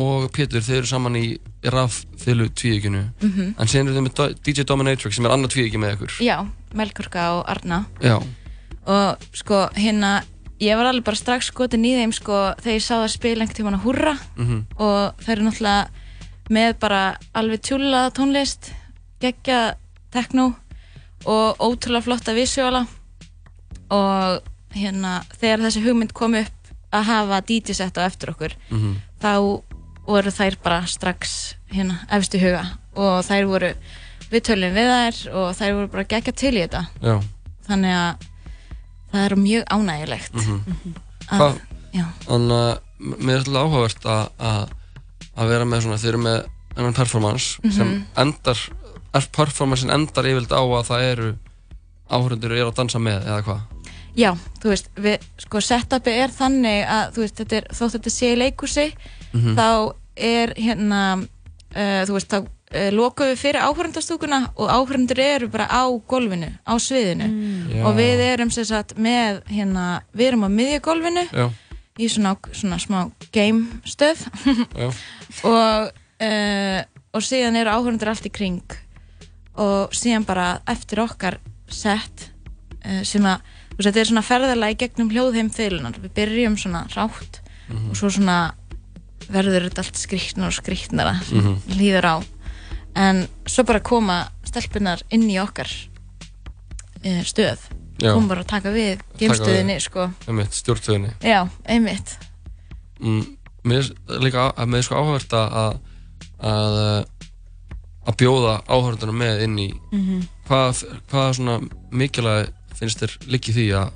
og Pétur, þeir eru saman í RAF fylgu tvíeginu Mhm. en síðan eru þið með Do- DJ Dominatrix sem er annar tvíegi með ykkur. Já, Melkorka og Arna. Já, og sko hérna ég var alveg bara strax skotin í þeim sko þegar ég sá það spila einhvern tímann að húrra Mhm. og þeir eru náttúrulega með bara alveg tjúla tónlist geggja tekno og ótrúlega flotta visuála og hérna þegar þessi hugmynd kom upp að hafa DJ-sett á eftir okkur Mhm. þá voru þær bara strax hérna efstu huga. Og þær voru við tölum við þær og þær voru bara geggja til í þetta. Já. Þannig að það er mjög ánægilegt Mhm. að, Hvað, já. þannig að mér er alltaf áhugavert að- að að vera með svona, þeir eru með ennan performance Mhm. sem endar er performancein endar yfirleitt á að það eru áhörundur eru að dansa með eða hvað já, þú veist, við, sko setupi er þannig að þú veist, þetta er, þótt þetta sé í leikúsi Mhm. þá er hérna uh, þú veist, þá uh, lokum við fyrir áhörundastúkuna og áhörundur eru bara á golfinu, á sviðinu Já. og við erum sem sagt með hérna, við erum á miðjugolfinu Já. í svona, svona smá game stöð og uh, og síðan eru áhörundur allt í kring og síðan bara eftir okkar sett uh, sem að, þú veist, þetta er svona ferðalega í gegnum hljóðheim fylunar, við byrjum svona rátt Mhm. og svo svona verður þetta allt skrýtnar og skrýtnara sem Mhm. líður á en svo bara koma stelpunar inn í okkar uh, stöð. Já. koma bara að taka við geimstöðinni sko. Einmitt, stjórnstöðinni. Já, einmitt. Mm, mér er líka að er sko áhört að að, að bjóða áhörðunum með inn í. Mhm. hvað, hvað svona mikilvæg finnst þér líki því að,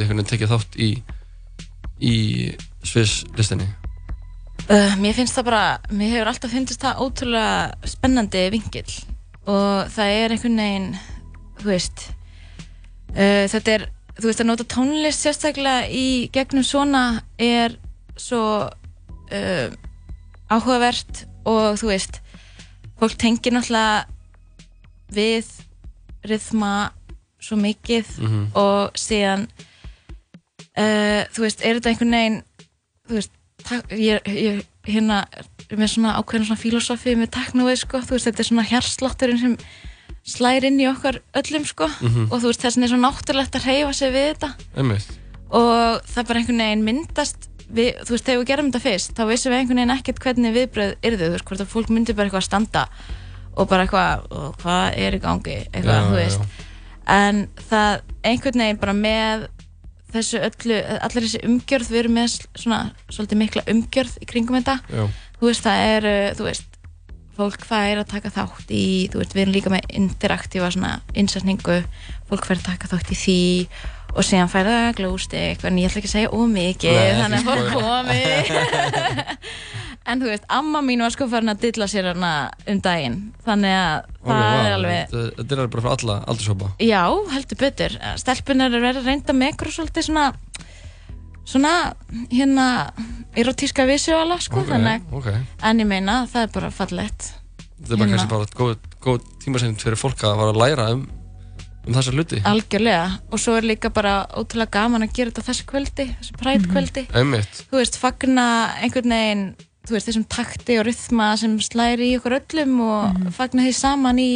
einhvern veginn tekið þátt í í Sviss listinni Uh, mér finnst það bara, mér hefur alltaf finnst það ótrúlega spennandi vingill og það er einhvern veginn, þú veist, uh, þetta er, þú veist, að nota tónlist sérstaklega í gegnum svona er svo uh, áhugavert og þú veist, fólk tengir náttúrulega við rithma svo mikið Mhm. og síðan þú veist, er þetta einhvern veginn þú veist, ég, ég hérna er með svona ákveðin svona filosofi með teknóið sko, þú veist, þetta er svona hjarslátturinn sem slæri inn í okkar öllum sko. Mhm. og þú veist, þessin er svo náttúrulegt að reyfa sig við þetta. Einmitt. Og það bara einhvern veginn myndast við, þú veist, þegar við gerum þetta fyrst þá vissum við einhvern veginn ekkert hvernig viðbröð yrðu, þú veist, hvort að fólk myndi bara eitthvað að standa og bara eitthvað, "Ó, hvað er í gangi? Eitthvað, Já, þú já, veist. en það einhvern veginn bara með þessu öllu, allir þessi umgjörð við erum með svona svolítið mikla umgjörð í kringum þetta. Já. þú veist, það er, uh, þú veist fólk fær að taka þátt í þú veist, við erum líka með interaktífa svona innsetningu, fólk fær að taka þátt í því og síðan fær það glóstik en ég ætla ekki að segja ómikið þannig að fólk komi en þú veist, amma mín var sko farin að dilla sér hana um daginn. Þannig að það er alveg Þetta er bara fyrir alla aldurshópa. Já, heldur betur. Stelpunar er verið að reynda með ykkur svolítið svona svona hérna erotíska visuála sko Ok, þannig ok. en ég meina það er bara fallegt. Þetta er bara Hérna. kannski bara góð, góð tímasend fyrir fólk að fara að læra um, um þessa hluti. Algjörlega. Og svo er líka bara ótrúlega gaman að gera þetta þessu kvöldi þessu præt kvöldi Einmitt. Þú veist, fagna einhvern veginn þú veist, þessum takti og rytma sem slæri í okkur öllum og fagna því saman í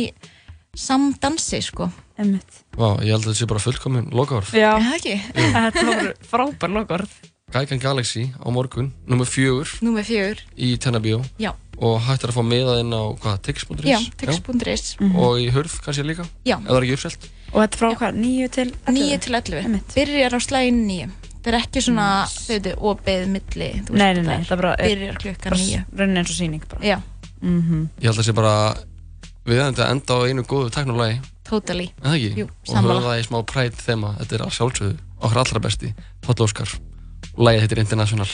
samdansi sko. Einmitt. Vá, ég held að þetta sé bara fullkomin lokaorð. Já, það ekki? Þetta voru frábær lokaorð. Gækan Galaxy á morgun, nummer fjögur. Númer fjögur, í Tennabíó. Já, og hægt er að fá meðað inn á hvað, tix.is? já, tix.is og í hurð kannski líka? Já. ef það er ekki uppselt. Og þetta er frá hvað, 9 til 11? 9 til 11 byrjar á slægin 9 það er ekki svona, þau veitu, opið milli þú Nei, nei, nei, það bara byrjar klukkan 9 Raunin eins og síning bara. Já, Mhm. Ég held að það sé bara við erum þetta enda á einu góðu teknolagi totally. En það ekki? Jú, og sammála. höfum það í smá præt þema. Þetta er að sjálfsögðu okkar allra besti Páll Óskar. Og lagið heitir International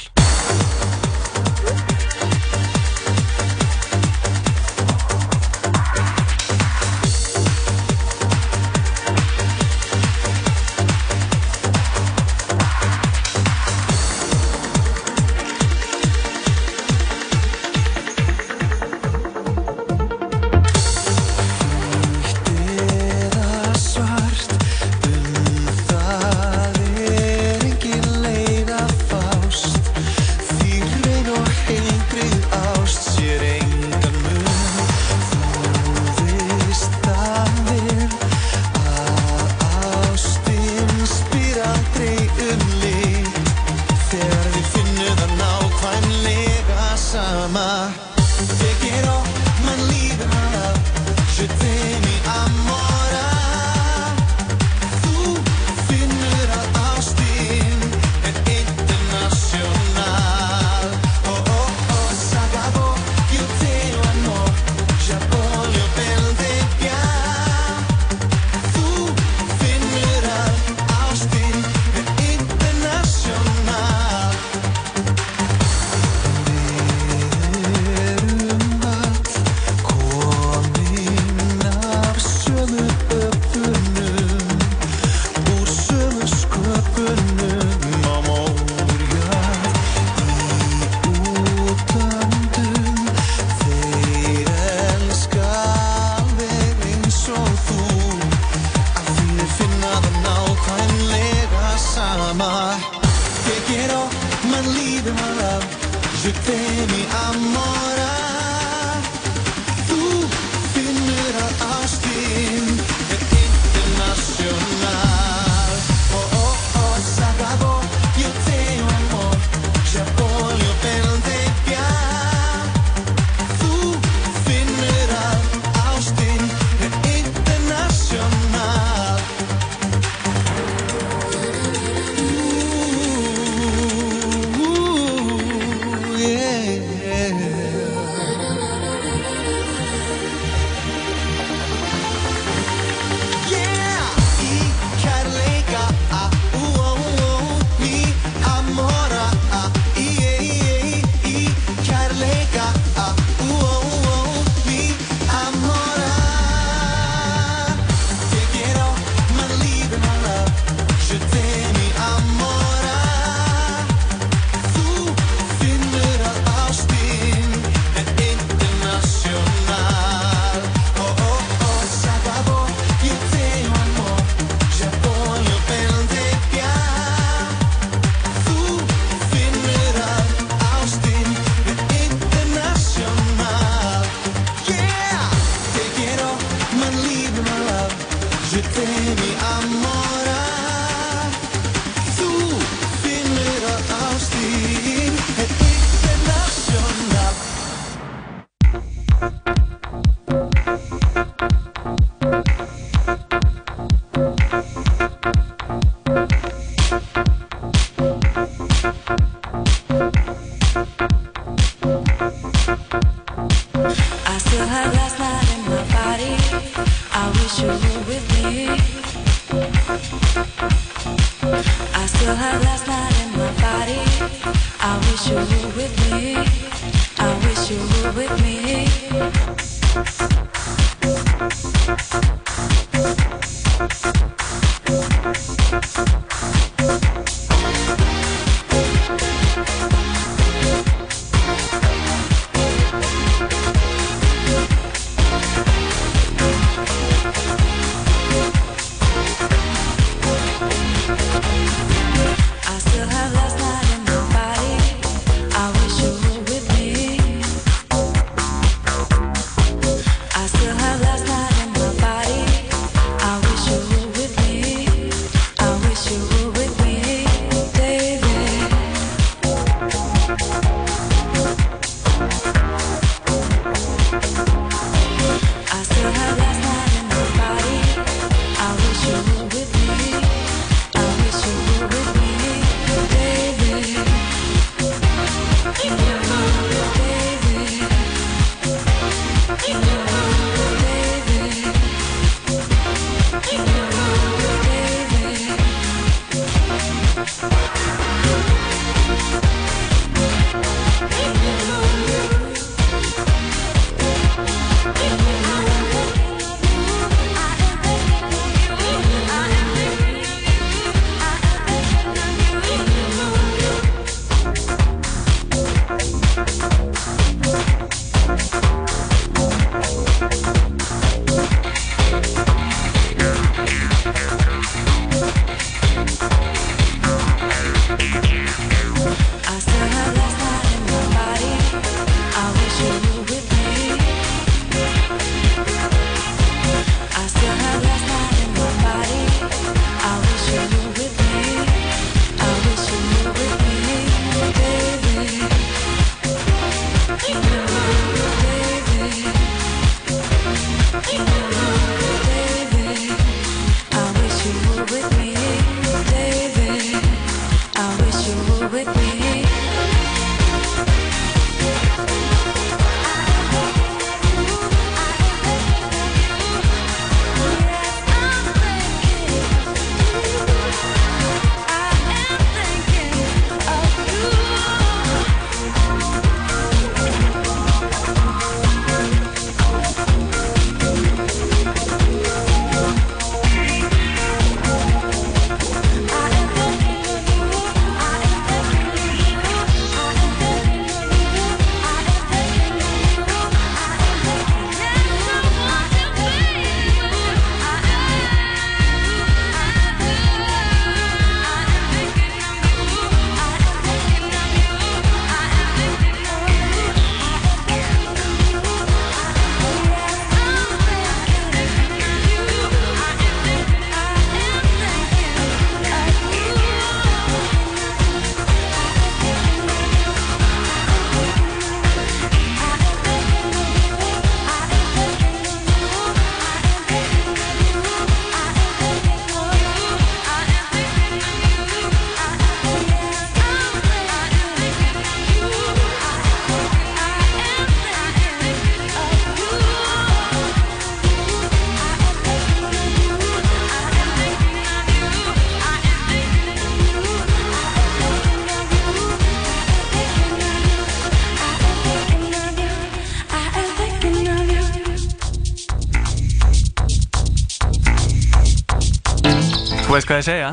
veist hvað ég segja?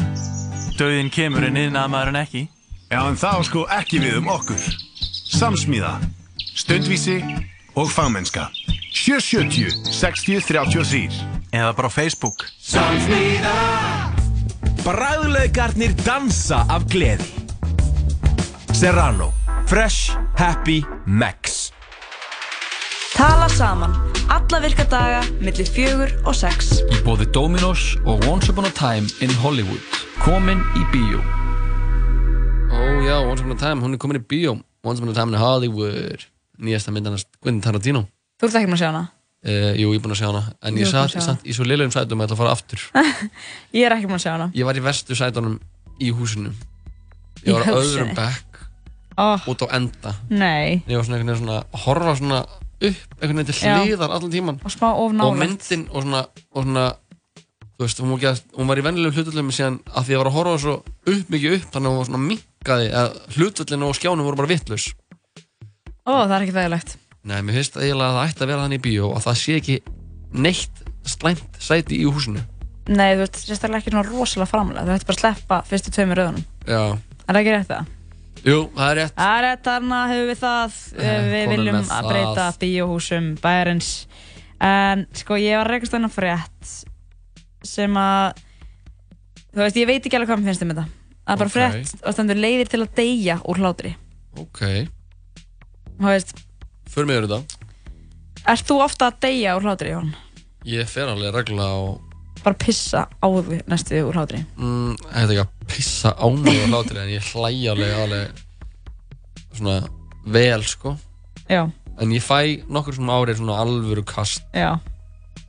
Dauðin kemur en yðin að maður en ekki. Já en þá sko ekki við um okkur. Samsmíða Stundvísi og fagmennska. 770 60 33 Eða bara á Facebook. Samsmíða! Bræðulegarnir dansa af gleði. Serrano Fresh Happy Max. Tala saman. Alla virka daga, millir fjögur og sex. Í bóði Dominos og Once Upon a Time in Hollywood. Komin í bíó. Ó já, Once Upon a Time, hún er komin í bíó Once Upon a Time in Hollywood Nýjasta myndanast Quentin Tarantino Þú ert ekki með að sjá hana? uh, Jú, ég er búinn að sjá hana En ég búinn satt, satt í svo liðlegum sætum að ég ætla að fara aftur Ég er ekki með að sjá hana. Ég var í verstu sætunum í húsinu Ég var á öðrum bekk Oh, Út á enda nei. Ég var svona einhvern veginn svona að horfa svona upp einhvern veginn til hliðar allan tíman Og smá of Og myndin og svona, og svona Þú veist, hún, var að, hún var í vennilegum hlutullum síðan að því að ég var að horfa svo upp mikið upp þannig að hún var svona minkaði að hlutullin og skjánum voru bara vittlaus Ó, það er ekki þægilegt. Nei, mér finnst eiginlega að það ætti að vera þannig í bíó og það sé ekki neitt slæmt sæti í húsinu. Nei, þú veist, sérstaklega ekki svona rosalega framlega. Þú ætti bara að sleppa fyrstu tveimur rauðunum. Já. Er það ekki rétt það? Jú, það er rétt. Það er rétt, þarna hefur við það. Eh, við komum viljum að breyta bíóhúsum bæjarins. En sko, ég var að rekast þennan frétt sem að, þú veist, ég veit ekki alveg hvað mér finnst um þetta. Það er bara Ok. frétt og stendur leiðir til að deyja úr hlátri. Ok. Þú veist, För mig yfir þetta. ert þú ofta að deyja úr hlátri, Jón? Ég fer alveg reglulega á, Bara pissa á þig næstu úr hlátri. mm, ég heit ekki að pissa á mig á hlátri en ég hlæja alveg alveg svona vel, sko. Já, En ég fæ nokkur svona árið svona alvöru kast. já.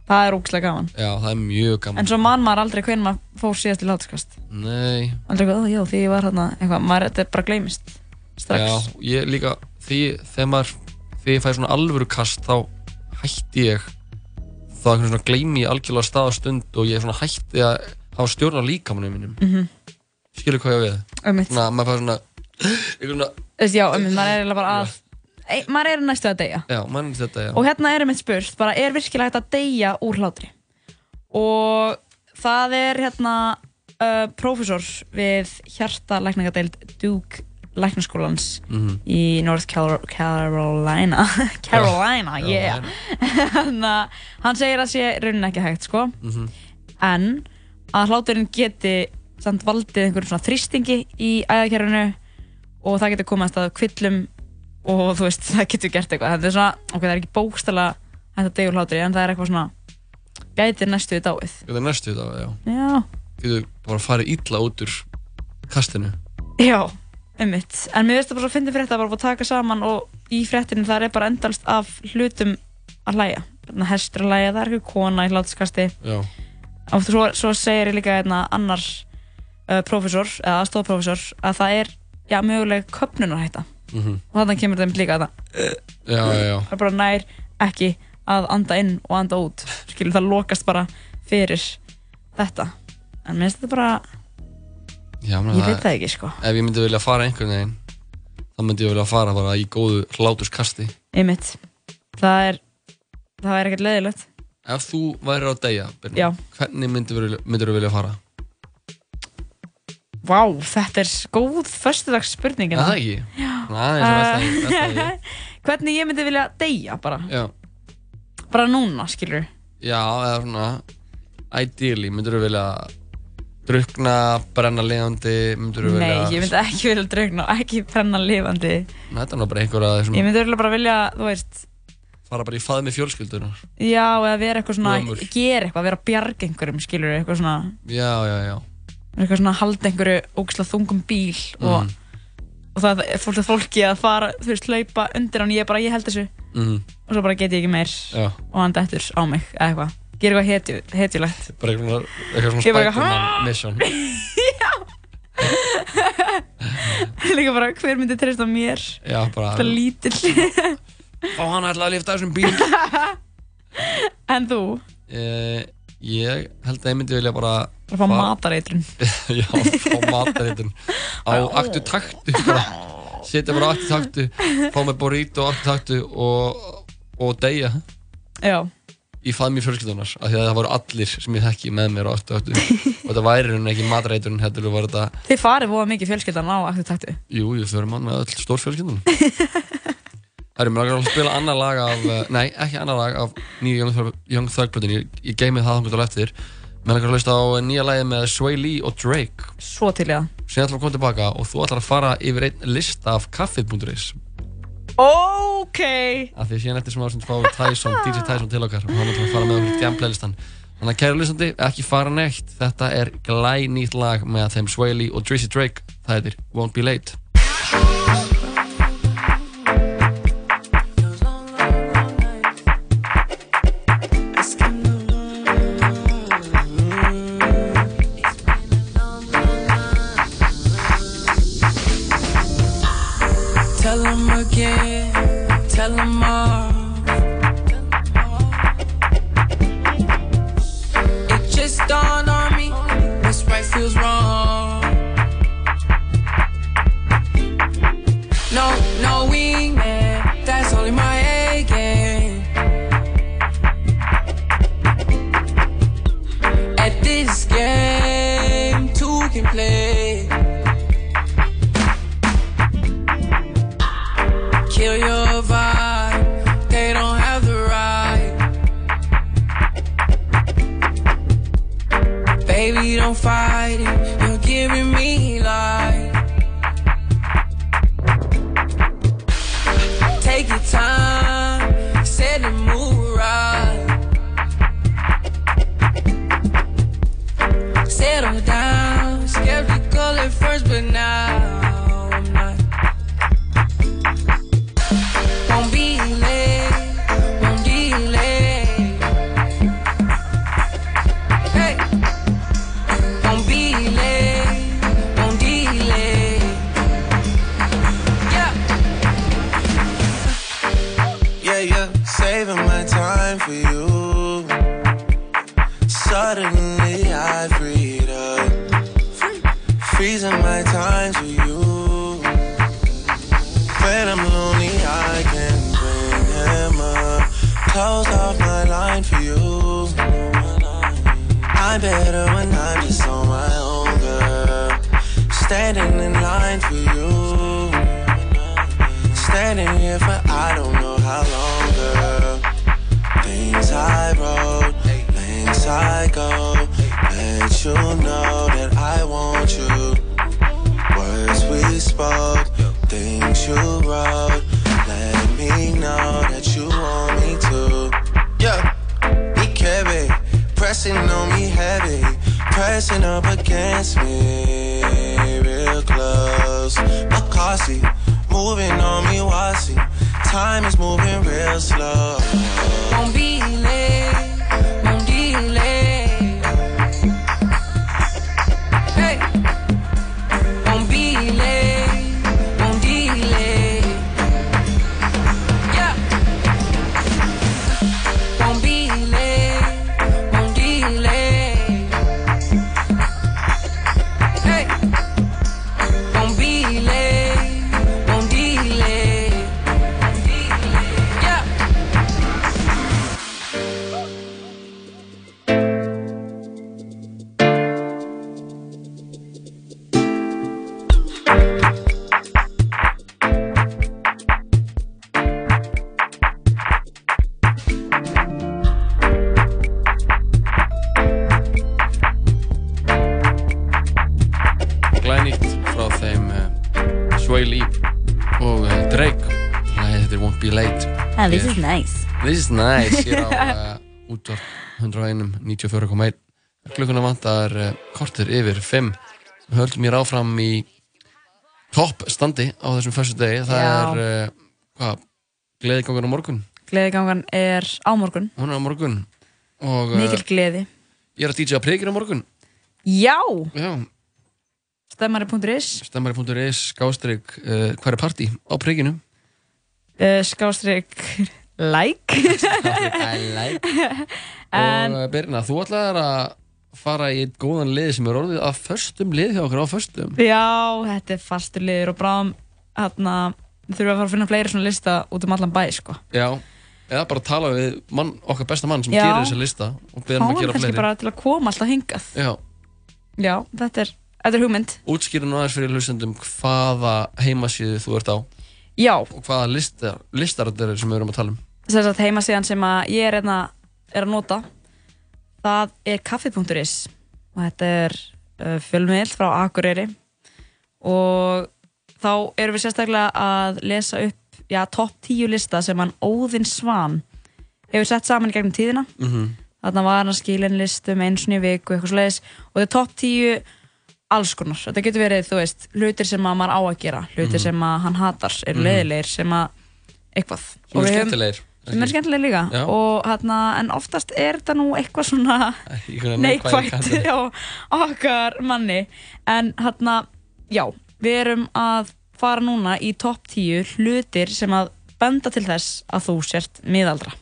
Það er ógæslega gaman. Já, það er mjög gaman. En svo man maður aldrei hvernig maður fór síðast í hláturskast. Nei. Aldrei eitthvað, "Ó, já, því ég var hérna, eitthvað, maður, þetta bara gleymist strax. Já, ég líka, því þegar maður, þegar ég fæ svona alvöru kast þá hætti ég, þá einhvern svona gleymi ég algjörlega stað og stund og ég svona hætti að hafa stjórn á líkamanum mínum. Mhm. Skilur hvað ég við? Einmitt. Svona, maður fær svona, veist, já, um, maður er eiginlega bara að, ei, maður er næstu að deyja. já, maður er þetta, já. Og hérna er einmitt spurt, bara er virkilega hægt að deyja úr hlátri? Og það er hérna uh, prófessor við hjartalækningadeild Duke læknaskólans Mhm. í North Car Carolina Carolina, yeah Þannig hann segir að sé raunin ekki hægt, sko Mhm. en að hláturinn geti samt valdið einhverjum svona þrýstingi í æðakerfinu og það getur komast að kvillum og þú veist, það getur gert eitthvað þetta er svona, ok, það er ekki bókstala hægt að deyja úr hlátri, en það er eitthvað svona gætir næstu í dáið Þetta er næstu þetta, já. já, Getur bara farið illa út úr kastinu. já, einmitt. En mér veist það bara svo fyndi frétt að bara að taka saman og í fréttinu það er bara endalst af hlutum að hlæja. Að hestur að hlæja, það er eitthvað kona í hlátuskasti og svo, svo segir ég líka hérna annar uh, prófessor, eða aðstofaprófessor að það er, já, möguleg köpnunarhætta Mhm. og þannig kemur líka þetta Já, já, já. það er bara nær ekki að anda inn og anda út. Skilur það lokast bara fyrir þetta. En minnst þetta bara, já ég veit það ekki sko Ef ég myndi vilja fara einhvern veginn, þá myndi ég vilja fara bara í góðu hláturskasti. einmitt, það er það er ekkert leiðilegt Ef þú værir á deyja, Birna, hvernig myndir, myndir þú vilja fara? Vá, þetta er góð föstudags spurning Er það ekki? Velta því. Hvernig ég myndi vilja deyja bara Já. bara núna, skilur Já, eða svona Ideally, myndur þú vilja drukna, brenna lifandi myndur þú Nei, vilja ég myndi ekki vilja draugna og ekki brenna lifandi Þetta er nú bara einhver að þessum Ég myndi örugglega bara vilja, þú veist fara bara í fað með fjölskyldunar Já, eða vera eitthvað svona, Gömul. gera eitthvað, vera að bjarga einhverjum, skilur eitthvað svona, Já, já, já eitthvað svona halda einhverju ógislega þungum bíl og, Mhm. og það er fólk að fólki að fara, þú veist, hlaupa undir hann, ég bara, ég held þessu Mhm. og svo bara get ég ekki meir Já. og hann dettur á mig, eitthvað, gera eitthvað hetju, hetjulegt. Bara eitthvað eitthvað svona Spiderman mission Líka bara, hver myndi treysta mér? Já, bara Það lítill. Fá hann ætla að lifta þessum bíl en þú? eh, Ég held að ég myndi vilja bara Bara fá matareitrun. Já, fá matareitrun á aktu taktu bara, setja bara aktu taktu fá með burrito á aktu taktu og, og deyja Já. Í fað mér fjölskyldunar af því að það voru allir sem ég þekki með mér á aktu taktu og þetta væri hún ekki matareitrun heldur var þetta, Þið farið voða mikið fjölskyldan á aktu taktu. jú, ég þurfum mann með öll stór fjölskyldun Það er mér langar að spila annar lag af, eh, nei, ekki annar lag af nýju Young Thug- plötunni, ég, geimi það þannig til eftir. Langar að hlusta á nýja lagið með Sway Lee og Drake. Svo til ég það. Síðan ætlar að koma tilbaka og þú ætlar að fara yfir einn lista af kaffið.is Ok. Af því síðan eftir smá sem fáum við Tyson, DJ Tyson til okkar. Og hann er að fara með okkur í jam playlistan þannig að kæra lýsandi, ekki fara neitt. Þetta er glænýtt lag með þeim Swaley og Drizzy Drake. Það heitir Won't Be Late nice. This is nice er á uh, útvarp 101 94,1 klukkuna vantar uh, kortir yfir 5 við höldum mér áfram í topp standi á þessum fyrstu degi það Já. er uh, hvað, gleðigangur á morgun? Gleðigangan er á morgun. Hún er á morgun og uh, Mikil gleði. ég er að DJ að prikir á morgun. Já, Já, stemmari.is stemmari.is skástrík uh, hvað er partí á prikinu? Uh, Skástrík like. Og uh, Birna, þú ætlaðir að fara í eitt góðan lið sem er orðið að förstum lið hjá okkur á föstum. Já, þetta er fastur liður og bráðum hérna, við þurfum að fara að finna fleiri svona lista út um allan bæ sko. Já, eða bara tala við mann, okkar besta mann sem Já. gerir þessa lista og beða Fá hann hann að gera kannski fleiri. bara til að koma alltaf hingað. Já, Já, þetta er, þetta er hugmynd. Útskýra nú aðeins fyrir hlustendum hvaða heimasíðu þú ert á Já, og hvaða listar, listar þetta eru sem við erum að tala um? Þess að heimasíðan sem að ég er, einna, er að nota það er kaffi.is og þetta er uh, fjölmiðl frá Akureyri. Og þá erum við sérstaklega að lesa upp já, topp 10 lista sem hann Óðinn Svan hefur sett saman í gegnum tíðina. Mhm. þarna var hann að skila inn listum einu sinni í viku, eitthvað svo leiðis og þetta er topp 10 alls konar, þetta getur verið, þú veist hlutir sem að maður á að gera, hlutir Mhm. sem að hann hatar, eru Mhm. leiðilegir sem að eitthvað Sem er skemmtilegir sem er skemmtilegir líka Já. og hérna, en oftast er þetta nú eitthvað svona kantar. já, okkar manni en hérna, já við erum að fara núna í topp 10 hlutir sem að benda til þess að þú sért miðaldra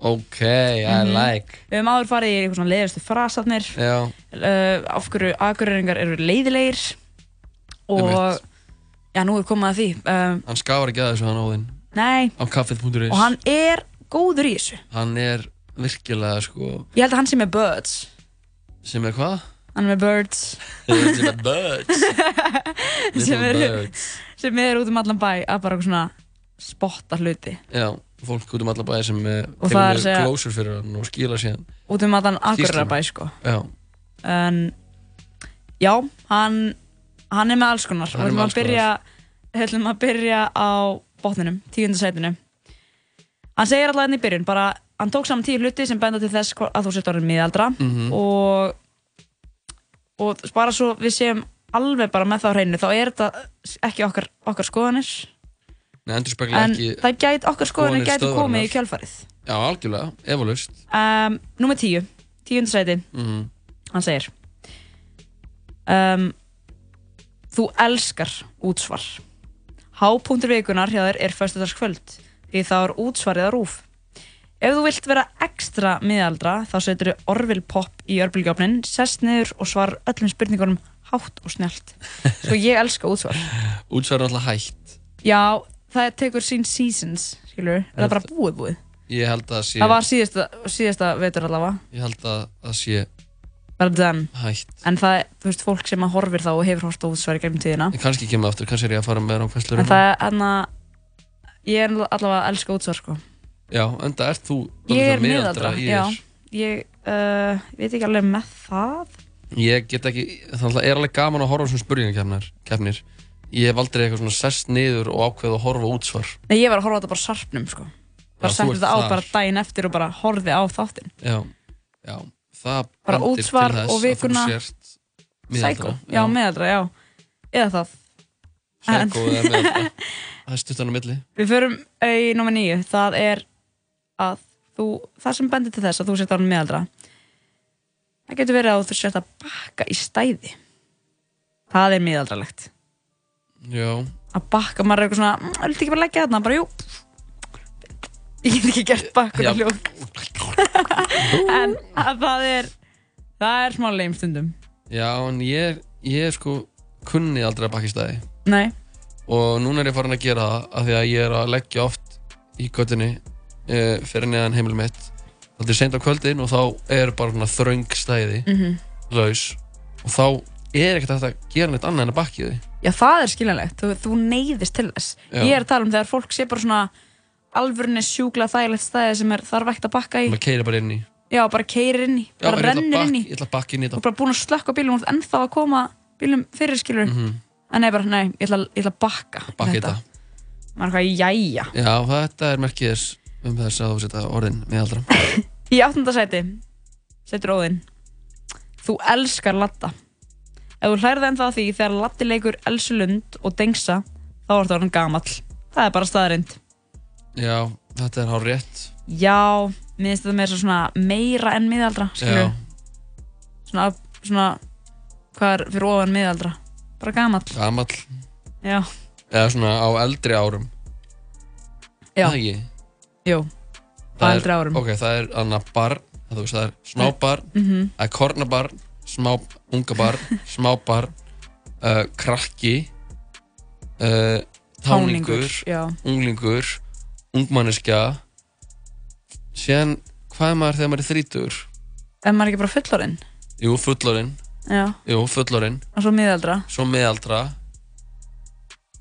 Ok, I Mhm. like. Við höfum áður farið í eitthvað svona leiðustu frasatnir Já. uh, af hverju aðgurringar eru leiðilegir. Og já, nú er komið að því um, Hann skafar ekki að þessu hann áðinn nei, á kaffið.is og hann er góður í þessu. Hann er virkilega sko ég held að hann sé með birds. Sem er hvað? hann er með birds. Sem er birds. Sem er, birds. sem er út um allan bæ að bara svona spotta hluti. Já, fólk út um alla bæði sem eh, með segja- glósur fyrir hann og skila síðan út um allan. Akureyrarbæ sko. Já, en já, hann hann er með alls konar. Við alls að byrja ætlum að byrja á botninum tíundasætinu hann segir alltaf enn í byrjun bara, hann tók saman tíu hluti sem benda til þess að þú sért orðin miðaldra. Mhm. og og bara svo við séum alveg bara með það á hreinu þá er þetta ekki okkar, okkar skoðanir Nei, en það gæti, okkar skoðanir gæti komið í kjálfarið Já, algjörlega, efalust um, Númer tíu, tíundasæti mm. hann segir um, Þú elskar útsvar. Hápunktur vikunar hjá þér er föstudagskvöld því þá er útsvarið á rúf. Ef þú vilt vera ekstra miðaldra þá setur þú orvilpopp í örbulgjófnin sest niður og svar öllum spurningunum hátt og snjált Svo ég elska útsvar. Útsvar er alltaf hætt. Já, það tekur sín seasons skilur, er það bara búið búið. Ég held að það sé Það var síðasta, síðasta vetur allavega. Ég held að það sé bara done. hætt. En það er, þú veist, fólk sem að horfir þá og hefur hort á útsvar í gegnum tíðina. En kannski kemur það aftur, kannski er ég að fara með ránkvæslur En það er hann að ég er allavega að elska útsvar sko. Já, enda ert þú Ég er miðaldra, já. Ég uh, veit ekki alveg með það. Ég get ekki, það er alveg gaman að horfa Ég hef aldrei eitthvað svona sest niður og ákveð að horfa útsvar. Nei, ég var að horfa á þetta bara sarpnum sko. Bara Já, þú setti ert þetta á þar. bara daginn eftir og bara horfið á þáttin Já, já, það Bara bendir útsvar til þess og vikuna að þú sért miðaldra. Psycho, já, meðaldra, já. Eða það. Psycho eða miðaldra. Það er stuttan á milli. Við förum í nummer nýju Það er að þú Það sem bendir til þess að þú sért árið meðaldra Það getur verið að þú sért að bakka í stæði. Það er miðaldralegt Já, Að bakka, maður er eitthvað svona "Mm, Viltu ekki bara leggja þarna? Bara jú. Ég get ekki gert bakkuna hljóð. En að það er Það er smá leim stundum. Já, en ég, ég sko kunni aldrei að bakka í stæði Nei, og núna er ég farin að gera það af því að ég er að leggja oft í göttunni uh, fyrir neðan heimil mitt. Það er seint á kvöldin og þá er bara svona þröng stæði Mhm. laus. Og þá er ekkert að gera neitt annað en að bakka í því já það er skiljanlegt. Þú, þú neyðist til þess. Já. Ég er að tala um þegar fólk sé bara svona alvörinni sjúkla þægilegt stæði sem er þarf ekkert að bakka í. Maður keiri bara inn í. Já, bara keirir inn í, Já, bara að rennir bakka- inn í. ég ætla að bakka inn í og bara búin að slökka bílum og ennþá að koma bílum fyrir skilur Mhm. en nei, bara, nei, ég ætla, ég ætla að bakka í bakka í þetta. maður er hvað, jæja. Já, þetta er merkið þess um þess að þú setja orðin meðaldra í áttunda sæti setur óðinn. Þú elskar latta ef þú hlærið ennþá því þegar latti leikur Elsu Lund og Dengsa þá er þetta orðin gamall. Það er bara staðarind já, þetta er hár rétt já, mér finnst þetta meira svona meira en miðaldra skilur já, svona, svona hvað er fyrir ofan miðaldra? Bara gamall. Gamall. Já, eða svona á eldri árum. Já. það ekki. Jú, á er- eldri árum. ok, það er annað barn það, er smábarn, Mhm. það er kornabarn smá, unga barn, smábarn uh, krakki uh, táningur unglingur ungmanneskja. Síðan, hvað er maður þegar maður er þrítur? ef maður er ekki bara fullorinn Jú, fullorinn Jú, fullorinn og svo miðaldra? Svo meðaldra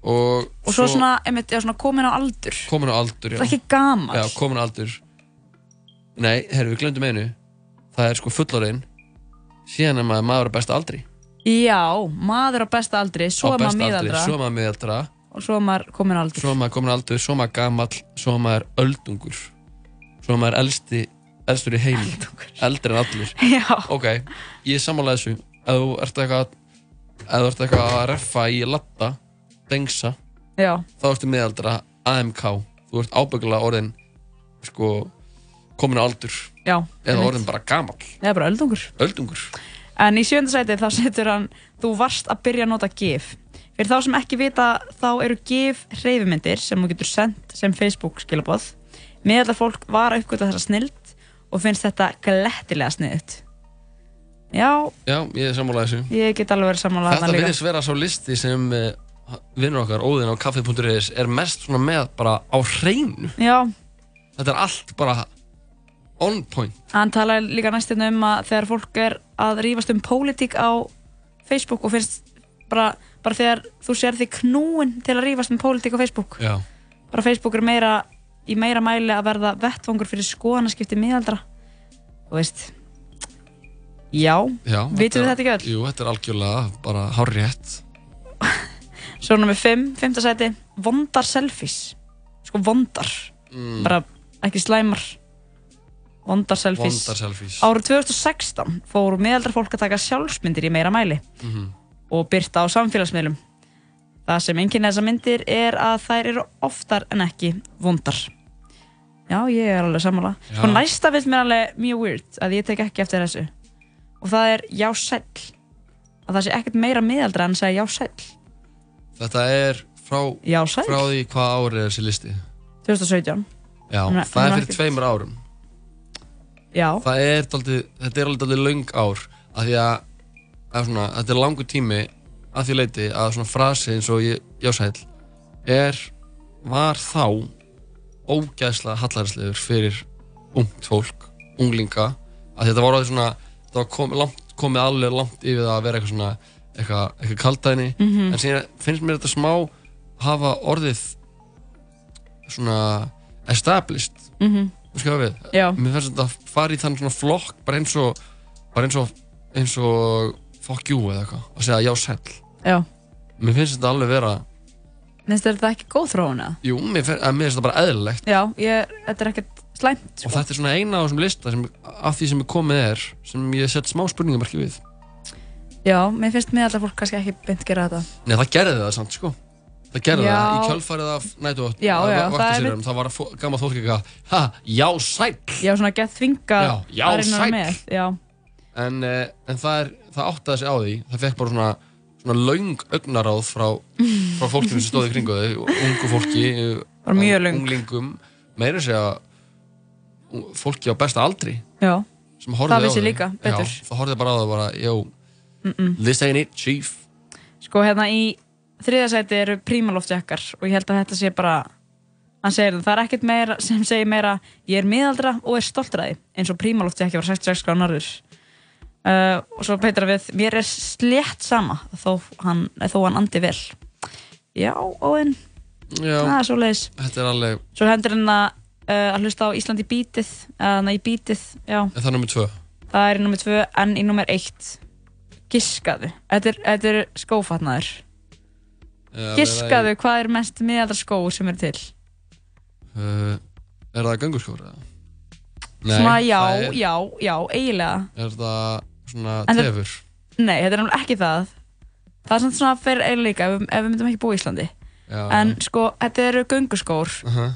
Og, og svo, svona, einmitt, já, svona komin á aldur. Komin á aldur, já. Það er ekki gamall. Já, komin á aldur. Nei, herru, við glemdum einu. Það er sko fullorinn Síðan er maður maður á besta aldri. Já, maður á besta aldri svo Á er maður besta aldri, miðaldra. Svo er maður miðaldra. Og svo er maður komin á aldur. Svo er maður komin aldur, svo er maður gamall svo er maður öldungur. Svo er maður elsti, elstur í heim eldri en allir Já. ok, ég er sammála þessu. Ef þú ert eitthvað ef þú ert eitthvað að reffa í latta dengsa, Já, þá ertu miðaldra AMK, þú ert ábyggulega orðin sko komin á aldur. Já eða orðin bara gamall, Það er bara öldungur. Öldungur. En í sjönda sæti þá setur hann Þú varst að byrja að nota GIF. Fyrir þá sem ekki vita þá eru GIF hreyfimyndir sem þú getur sendt sem Facebook skilaboð. Meðallar fólk var að uppgöta þessa snild og finnst þetta glettilega sniðut Já, já, ég er sammála þessu. Ég get alveg verið sammála Þetta virðist vera svo listi sem uh, vinnur okkar, Óðinn á kaffi.is er mest svona með bara á hreinu. Já, Þetta er allt bara on point. Hann talaði líka næstum um að þegar fólk er að rífast um pólitík á Facebook og finnst bara, bara þegar þú sér því knúin til að rífast um pólitík á Facebook. Já, bara Facebook er meira í meira mæli að verða vettvangur fyrir skoðanaskipti miðaldra. Þú veist já, já vitum við þetta ekki öll? Jú, þetta er algjörlega bara hárrétt. Svo nummer 5, 5. sæti. Vondar selfies. Sko vondar, Mm. bara ekki slæmar vondar selfies Vondar selfies. árið 2016 fóru miðaldra fólk að taka sjálfsmyndir í meira mæli. Mhm. og byrta á samfélagsmiðlum. Það sem enginn þessar myndir er að þær eru oftar en ekki vondar. Já, ég er alveg sammála. Sko næsta finnst mér alveg mjög weird að ég tek ekki eftir þessu. Og það er já sæll. Að það sé ekkert meira miðaldra en að segja já sæll. Þetta er frá, frá því hvað árið er þessi listi? 2017 Já, það er fyrir tveimur árum já, Það er daldið, þetta er alveg daldið löng ár af því að, að svona, þetta er langur tími að því leiti að svona frasi eins og ég, jásæl er, var þá ógæðslega hallarislegur fyrir ungt fólk, unglinga að þetta var orðið svona, þetta var komið, langt, komið alveg langt yfir það að vera eitthvað svona eitthvað, eitthvað kaldæðni Mhm. en síðan finnst mér þetta smá hafa orðið svona established Mhm. Þú Já. Mér finnst þetta að fara í þann svona flokk bara eins og bara eins og eins og fuck you eða eitthvað og segja já sæll já Mér finnst þetta alveg vera finnst þér þetta ekki góð þróun eða? Jú, mér finnst, mér finnst þetta bara eðlilegt já, ég, þetta er ekkert slæmt sko. og þetta er svona eina á þessum lista sem, af því sem er komið er sem ég sett smá spurningamarki við já, mér finnst miðaldra fólk kannski ekki beint gera þetta Nei, það gerði það samt sko Það gerði Já. það í kjölfarið af nætu Já, já, það er vaktisýrum Það var gamalt fólk eitthvað Ha, já sæll já, svona gett þvingað Já, já, að reyna að sæll. með. já, en, eh, en það, er, það áttaði sig á því það fekk bara svona, svona laung augnaráð frá, frá fólkinu sem stóði kringu þau ungu fólki unglingum, meira að segja ung- fólki á besta aldri já, Það vissi líka betur. já, það horfði bara á það bara, yo, Mm-mm. this ain't it, chief sko hérna í þriðasæti eru prímaloftjakkar og ég held að þetta sé bara hann segir það, það er ekkert meira sem segir meira ég er miðaldra og er stoltur að því eins og prímaloftjakki var 66 gráð norður. Uh, og svo beitra við mér er slétt sama þó hann, þó hann andi vel. Já, óinn það er svo leiðis alveg svo hendur hann að, uh, að hlusta á Ísland í bítið eða í bítið, já. En það er nummið tvö? Það er nummer 2 en í nummer 1 giskaðu, þetta er, er skófatnaður Giskaðu hvað er mest miðaldra skóur sem eru til? uh, er það gangurskór eða? svona já, það er, já, já, eiginlega er það svona En það- tefur Nei, þetta er náttúrulega ekki það Það er samt svona fyrir eiginlega líka ef, ef við myndum ekki búa í Íslandi Já, En sko, þetta eru gönguskór uh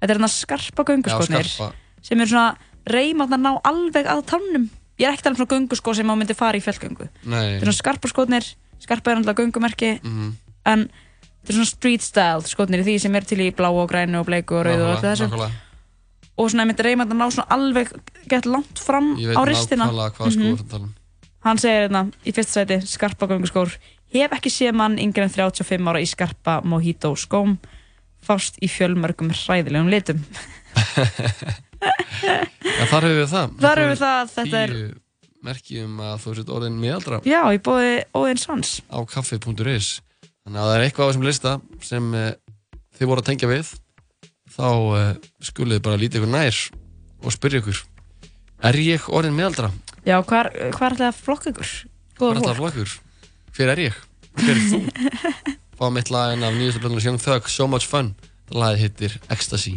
Þetta er hérna skarpa skarpa. sem eru svona reymatnar ná alveg að tannum Ég er talað um svona gönguskór sem á myndi fara í fjallgöngu Nei. Þetta er svona skarpa skórnir Skarpa er náttúrulega göngumerki Mhm. En þetta er svona street style skórnir í því sem er til í bláu og grænu og bleiku og rauðu og öllu þessu. Og svona einmitt reymatnar ná svona alveg gett langt fram Ég veit á ristina. nákvæmlega hvað sko Mhm. mm -hmm. Hann segir hérna í fyrsta sæti skarpa gönguskór Hef ekki séð mann yngri en 35 ára í skarpa mojito skóm Fást í fjölmörgum hræðilegum litum. Já, þar hefur við það. Þar hefur við það, þetta er- Tíu merki um að þú sett orðin miðaldra. Já, í bóði Óðinn Svans á kaffi.is Þannig að það er eitthvað á þessum lista sem uh, þið voru að tengja við þá uh, skulið þið bara lítið ykkur nær og spyrja ykkur Er ég orðin miðaldra? Já, hvar er þetta flokk ykkur? Hvað er þetta fólk flokkur? Hver er ég? Hver er þú? fáum eitt lag en af nýjastu blöndunum Young Thug, So Much Fun. Það lagið hittir Ecstasy.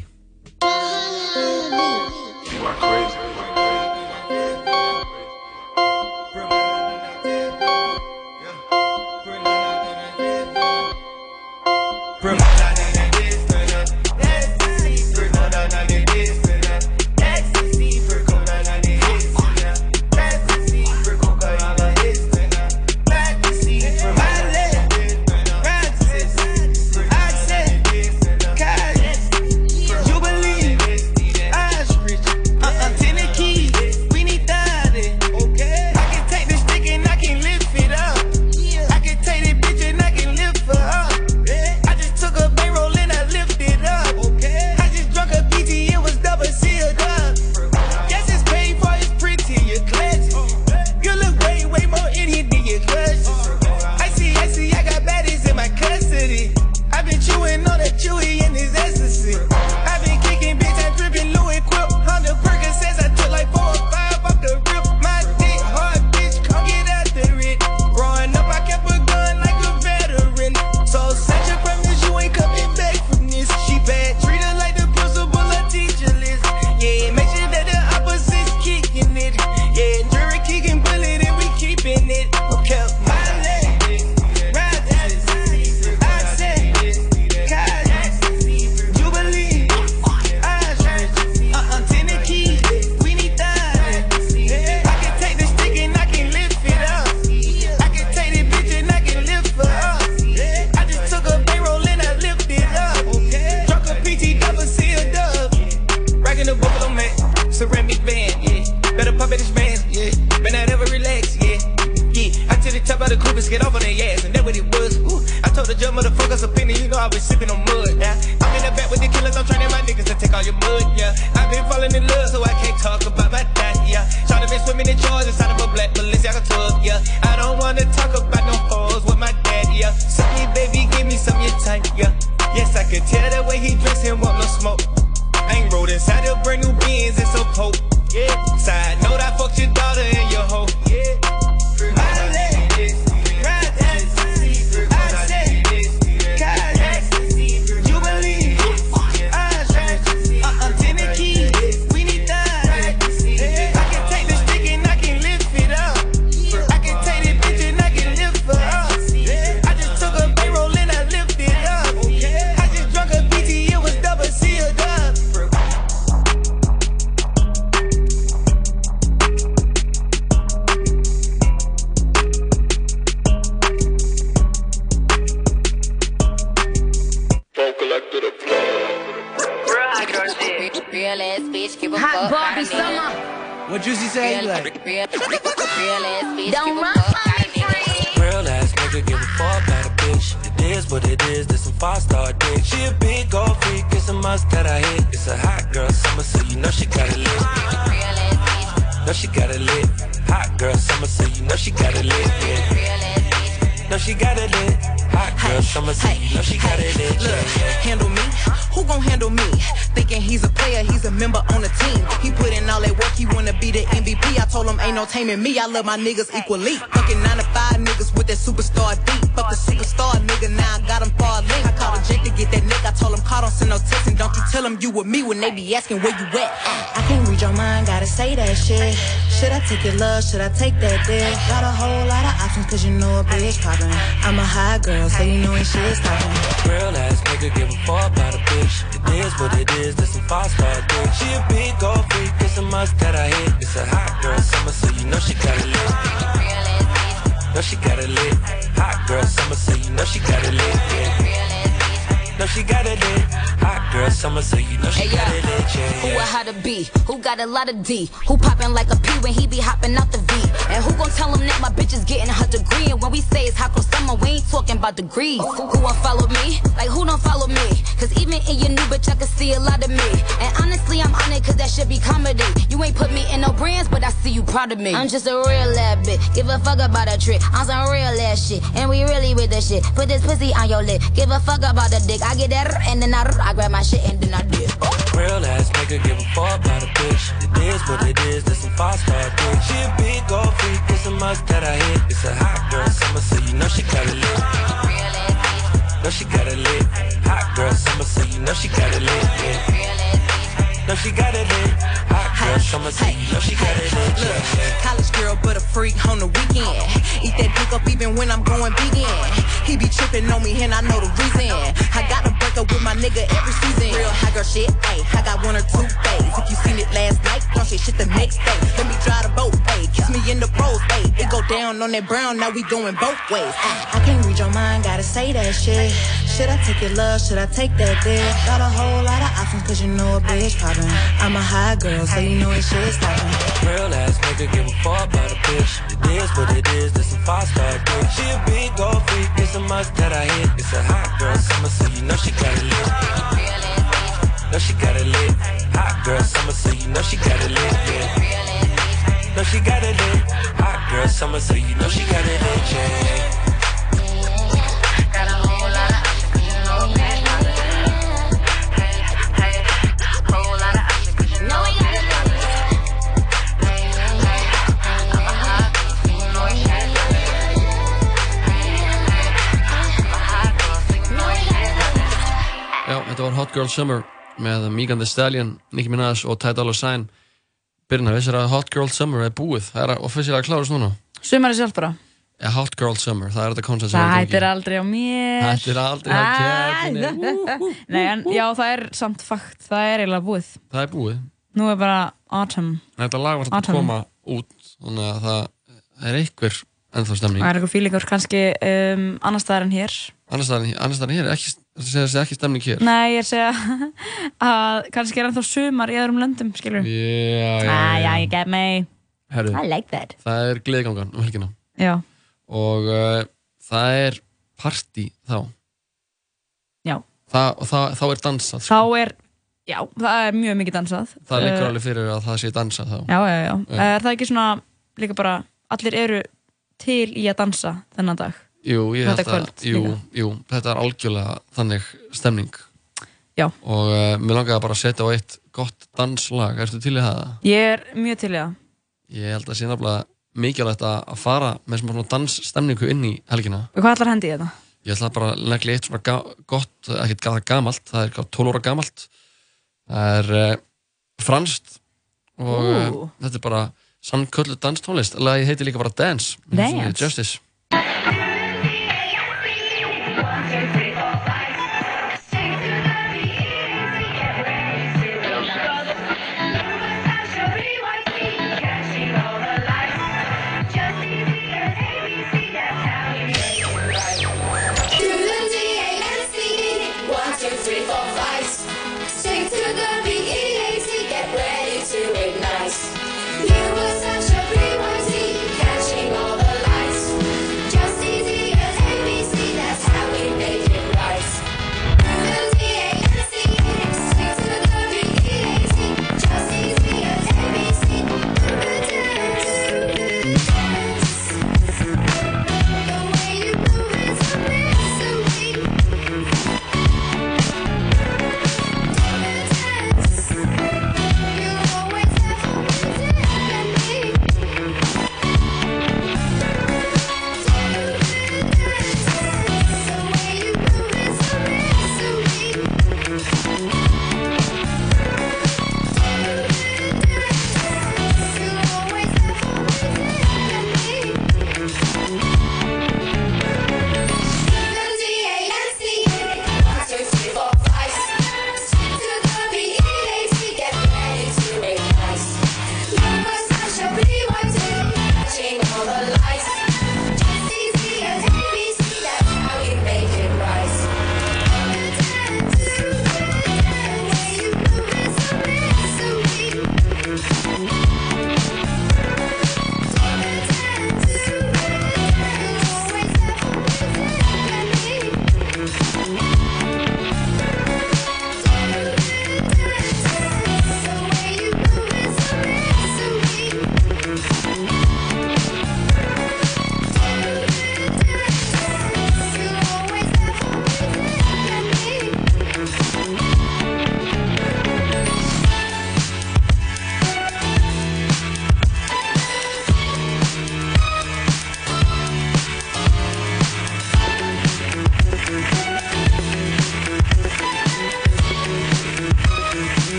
Niggas equally. Fucking 9 to 5 niggas with that superstar beat. Fuck the superstar nigga, now I got him far link. I called a Jake to get that nigga, I told him call, don't send no text. And don't you tell him you with me when they be asking where you at. I can't read your mind, gotta say that shit. Should I take your love? Should I take that dick? Got a whole lot of options, cause you know a bitch poppin'. I'm a high girl, so you know when shit's poppin'. Real ass nigga give a fuck about a bitch. It is what it is, this some five star dick. She a big gold freak, it's a must that I hit. It's a hot girl summer, so you know she got it lit. Know she got it lit. Hot girl summer, so you know she got it lit. Yeah. Know she got it lit. Hot girl summer, so you know she Hey, got it lit. Yeah, Who a how to be? Who got a lot of D? Who poppin' like a P when he be hopping out the V? And who gon' tell him that my bitch is getting her degree? And when we say it's hot girl summer, we ain't talking about degrees. Who, who won't follow me? Like who don't follow me? Cause even in your new bitch, I can see a lot of me. And honestly, I'm honored cause that should be comedy. You ain't put me in no brands, but I see you proud of me. I'm just a real ass bitch. Give a fuck about a trick. I'm some real ass shit. And we really with the shit. Put this pussy on your lip. Give a fuck about the dick. I get that, and then I, I grab my shit and then I dip. Oh. Real ass nigga give a fuck about a bitch. It is what it is, this some five star bitch. She a big old freak, it's a must that I hit. It's a hot girl summer, so you know she got it lit. Know she got it lit. Hot girl summer, so you know she got it lit. Yeah. Look, college girl, but a freak on the weekend. Eat that dick up even when I'm going vegan. He be tripping on me and I know the reason. I gotta break up with my nigga every season. Real high girl shit, ayy. I got one or two days. If you seen it last night, don't say shit the next day. Let me drive the boat, ayy. Kiss me in the rose, ayy. It go down on that brown, now we going both ways. Ay, I can't read your mind, gotta say that shit. Should I take your love? Should I take that dick? Got a whole lot of options, cause you know a bitch poppin'. I'm a high girl, so you know it shit stoppin'. Real ass nigga give a fuck about a bitch. It is what it is, this some five star dick. She a big gold freak, it's a must that I hit. It's a hot girl summer, so you know she got it lit. Know she got it lit. Hot girl summer, so you know she got it lit. Yeah. Know she got it lit. Hot girl summer, so you know she got it lit. Yeah. Þetta var Hot Girl Summer með Megan Thee Stallion, Nicki Minaj og Ty Dolla Sign. Byrna, vissir að Hot Girl Summer er búið. Það er officilega að klárast núna. Sumari sjálf bara. Ja, Hot Girl Summer, það er þetta koncept sem Það er í hættir gangi. aldrei á mér. Hættir aldrei á keppninni. Nei, en já, það er samt fakt. Það er eiginlega búið. Það er búið. Nú er bara autumn. Þetta lag var samt að koma út þannig að það er einhver ennþá stemning. Það er eitthvað fílingur kannski um, annar staðar en hér. Annars staðar staðar hér ekki, það segir þessi ekki stemning hér? Nei, ég er að segja að kannski er ennþá sumar í öðrum löndum, skilur Já, já, Ah, já, já, ég get mig Herru, I like that. það er gleðgangan um helgina. Já, og uh, það er partí þá. Já. það, og það, þá er dansað sko. þá er Já, það er mjög mikið dansað. Það liggur Eh, alveg fyrir að það sé dansað þá. Já, já, já, Er það ekki svona líka bara Allir eru til í að dansa þennan dag Jú, Þetta kvöld jú, jú, þetta er algjörlega þannig stemning Já. og uh, mér langaði bara að setja á eitt gott danslag, ertu til í það? Ég er mjög til í það Ég held að sé nefnilega mikilvægt að fara með svona dansstemningu inn í helgina Og hvað ætlar hendi í þetta? Ég ætla bara að negli eitt svona gott, ekkert gata gamalt, það er eitthvað 12 ára gamalt. Það er uh, franskt og uh, þetta er bara sannköllu danstónlist. Lagi heitir líka bara Dance. Dance. Justice.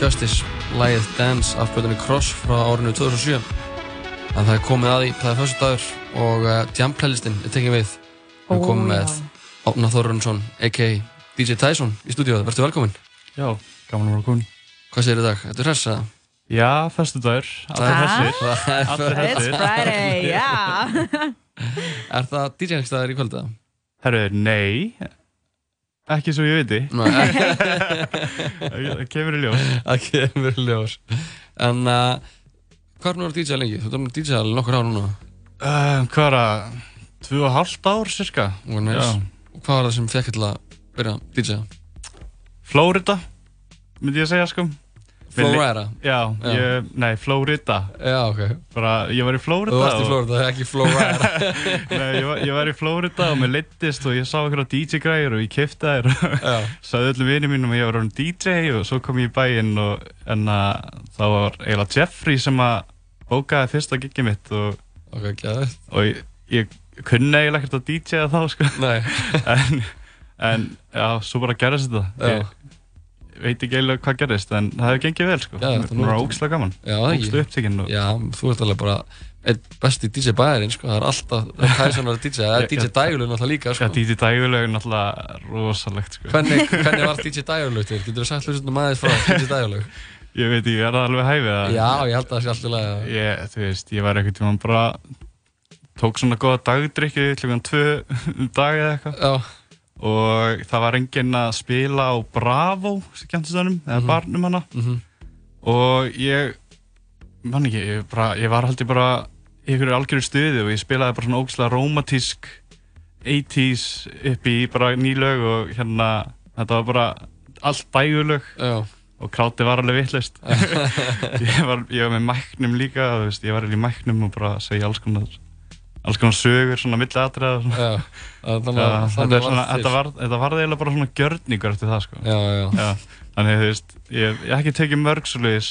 Justice lagið Dance af blöðinni Cross frá árinu 2007 en það er komið að því, það er fyrstu dagur og uh, Jam Playlistin er tekið við við komum já. með Átna Þorrunnsson a.k.a. DJ Tyson í stúdíóðu, verður velkominn Já, gaman að vera komin Hvað segir í dag? Þetta er hress að? Já, föstu dagur, Það- hressir Það er Allir It's hressir Friday, já Er það DJ-engstæðar í kvölda? Herru, nei Ekki svo ég viti. Það kemur í ljós Það kemur í ljós En uh, hvað er nú að DJ lengi? Þú erum að DJ alveg nokkur ár núna uh, Hvað er það? Tvö og hálft ár, cirka Og, hvað var það sem fekk til að byrja að DJ? Florida myndi ég að segja sko Florida? Já, Já. Ég, nei, Florida. Já, ok. Bara, ég var í Florida Þú varst í Florida, ekki Florida. Nei, ég var, ég var í Florida og mér leittist og ég sá einhverja DJ-græður og ég kifti þær og sagði öllum vinið mínum að ég var orðin DJ og svo kom ég í bæinn og en að það var eiginlega Jeffrey sem að bókaði fyrsta gigið mitt og, okay, og ég, ég kunni eiginlega ekkert að DJ-a þá sko. En, en já, svo bara gerðist þetta. Ég veit ekki eiginlega hvað gerðist en það hefur gengið vel sko það var ógslag gaman það ógslag upptekinn og Já, þú ert alveg bara einn besti DJ bæðarinn, sko, það er alltaf Tyson var DJ, það er DJ Dægulug náttúrulega líka, sko. Já, DJ Dægulug er náttúrulega rosalegt, sko. Hvernig, hvernig var DJ Dægulug til? Getur þú sagt hlustundum aðeins frá DJ Dægulug? Ég veit ekki, er það alveg hæfið? að- Já, ég held að það sé alltaf lega. Ég, þú veist, ég var einhvern tímann bara, tók svona góða dagdrykki klukkan tvö um dag eða eitthvað. Og það var enginn að spila á Bravo, skemmtistöðunum, eða barnum hana. Mhm. Og ég, mann ekki, ég, bara, ég var haldið bara í einhverju algjörðu stuði og ég spilaði bara svona ógæslega romantísk 80s upp í bara ný lög og hérna, þetta var bara allt dægulög Já. og krátið var alveg vittlust ég, ég var með mæknum líka veist, ég var í mæknum og bara segja alls konar alls konar sögur, svona milli atriða Já, þannig að- Já, þannig þetta, er varð svona, til. þetta, var, þetta var eiginlega bara svona gjörningur eftir það sko. Já, já. Þannig þú veist, ég ég hef ekki tekið mörg svoleiðis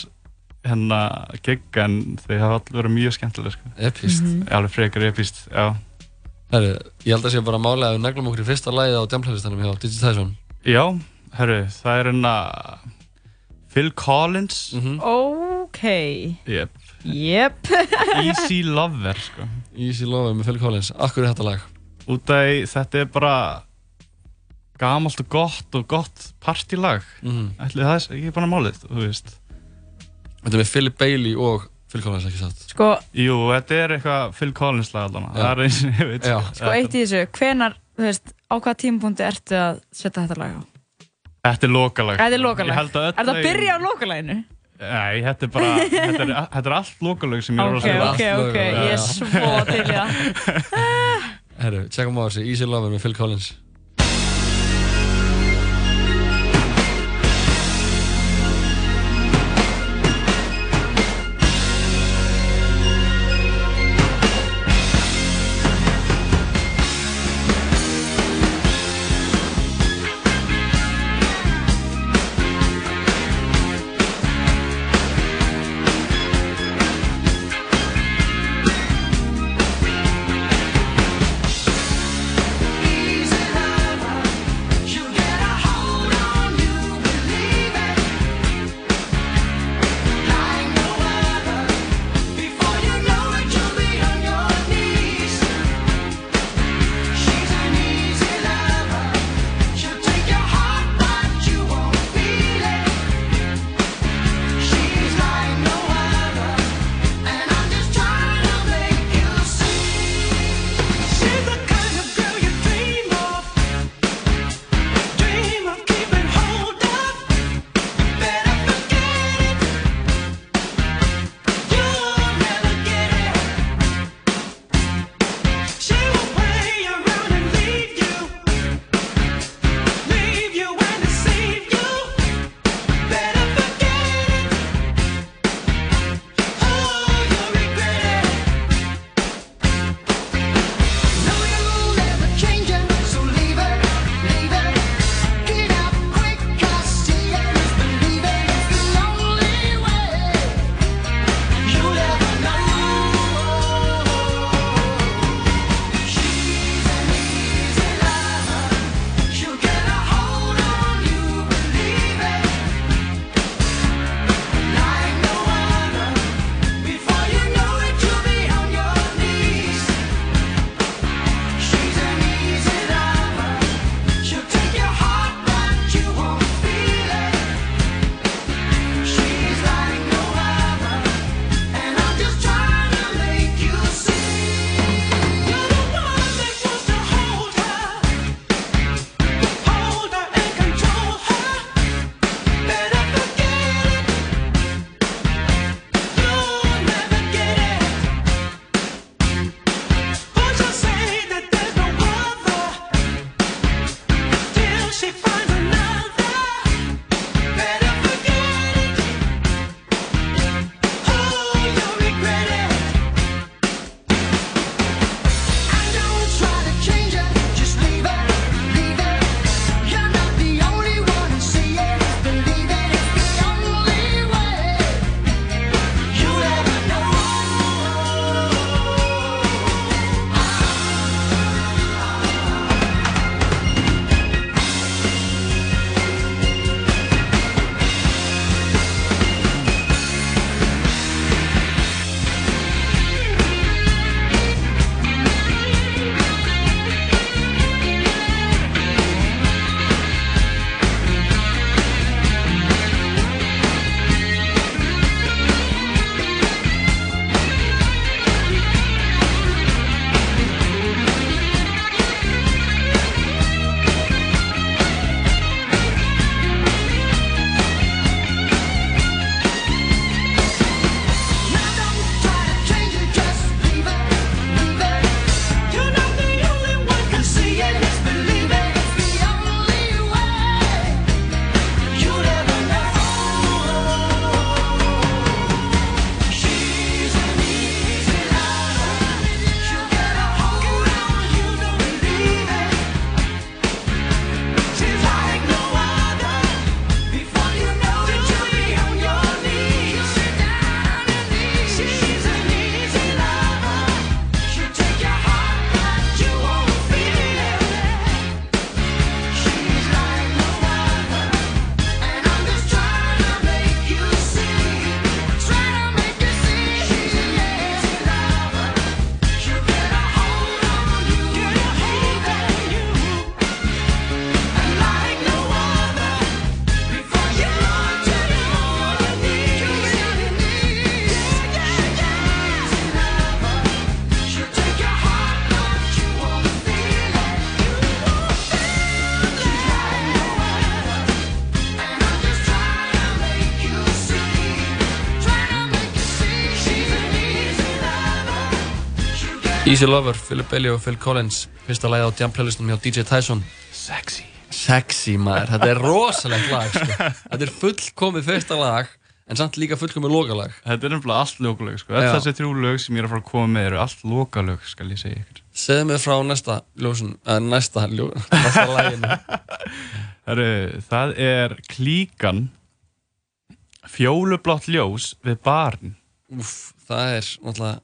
hérna gig en þau hafa allir verið mjög skemmtilega sko. Epískt. Mhm. Alveg frekar epíst, já Herru, ég held að sé bara málega að við neglum okkur í fyrsta lagið á Jamplalistanum hjá Tyson. Já, herru, það er hérna Phil Collins Ok Jep Jep Easy Lover sko. Easy Lover með Phil Collins Akkur er þetta lag? Út af því þetta er bara gamalt og gott og gott partylag Mhm. Ætli það er ekki bara málið, þú veist Þetta er með Philip Bailey og Phil Collins, ekki satt? Sko, Jú, þetta er eitthvað Phil Collins lag allan Það er eins og ég veit sko eitt í þessu Hvenar, þú veist, á hvaða tímapunkti ertu að setja þetta lag á? Þetta er lokalag Þetta er Ég lokalag held að öll Er það að byrja á lokalaginu? Nei, þetta er bara Þetta er, þetta er allt lokalag sem ég er að Ok, spila ok, ok, ég er svo til það. Herru, tjekkum á þessu. Easy Lover með Phil Collins. Easy Lover, Philip Bailey og Phil Collins. Fyrsta lagið á jam playlistunum hjá DJ Tyson. Sexy. Sexy maður, þetta er rosalegt lag sko. Þetta er fullkomið fyrsta lag En samt líka fullkomið lokalag. Þetta er nefnilega allt lokalög sko. Já. þessi þrjú lög sem ég er að fara að koma með eru allt lokalög skal ég segja ykkur. Segðu mig frá næsta ljósun uh, Næsta, ljó, næsta Heru, Það er klíkan Fjólublátt ljós við barn. Úf, það er náttúrulega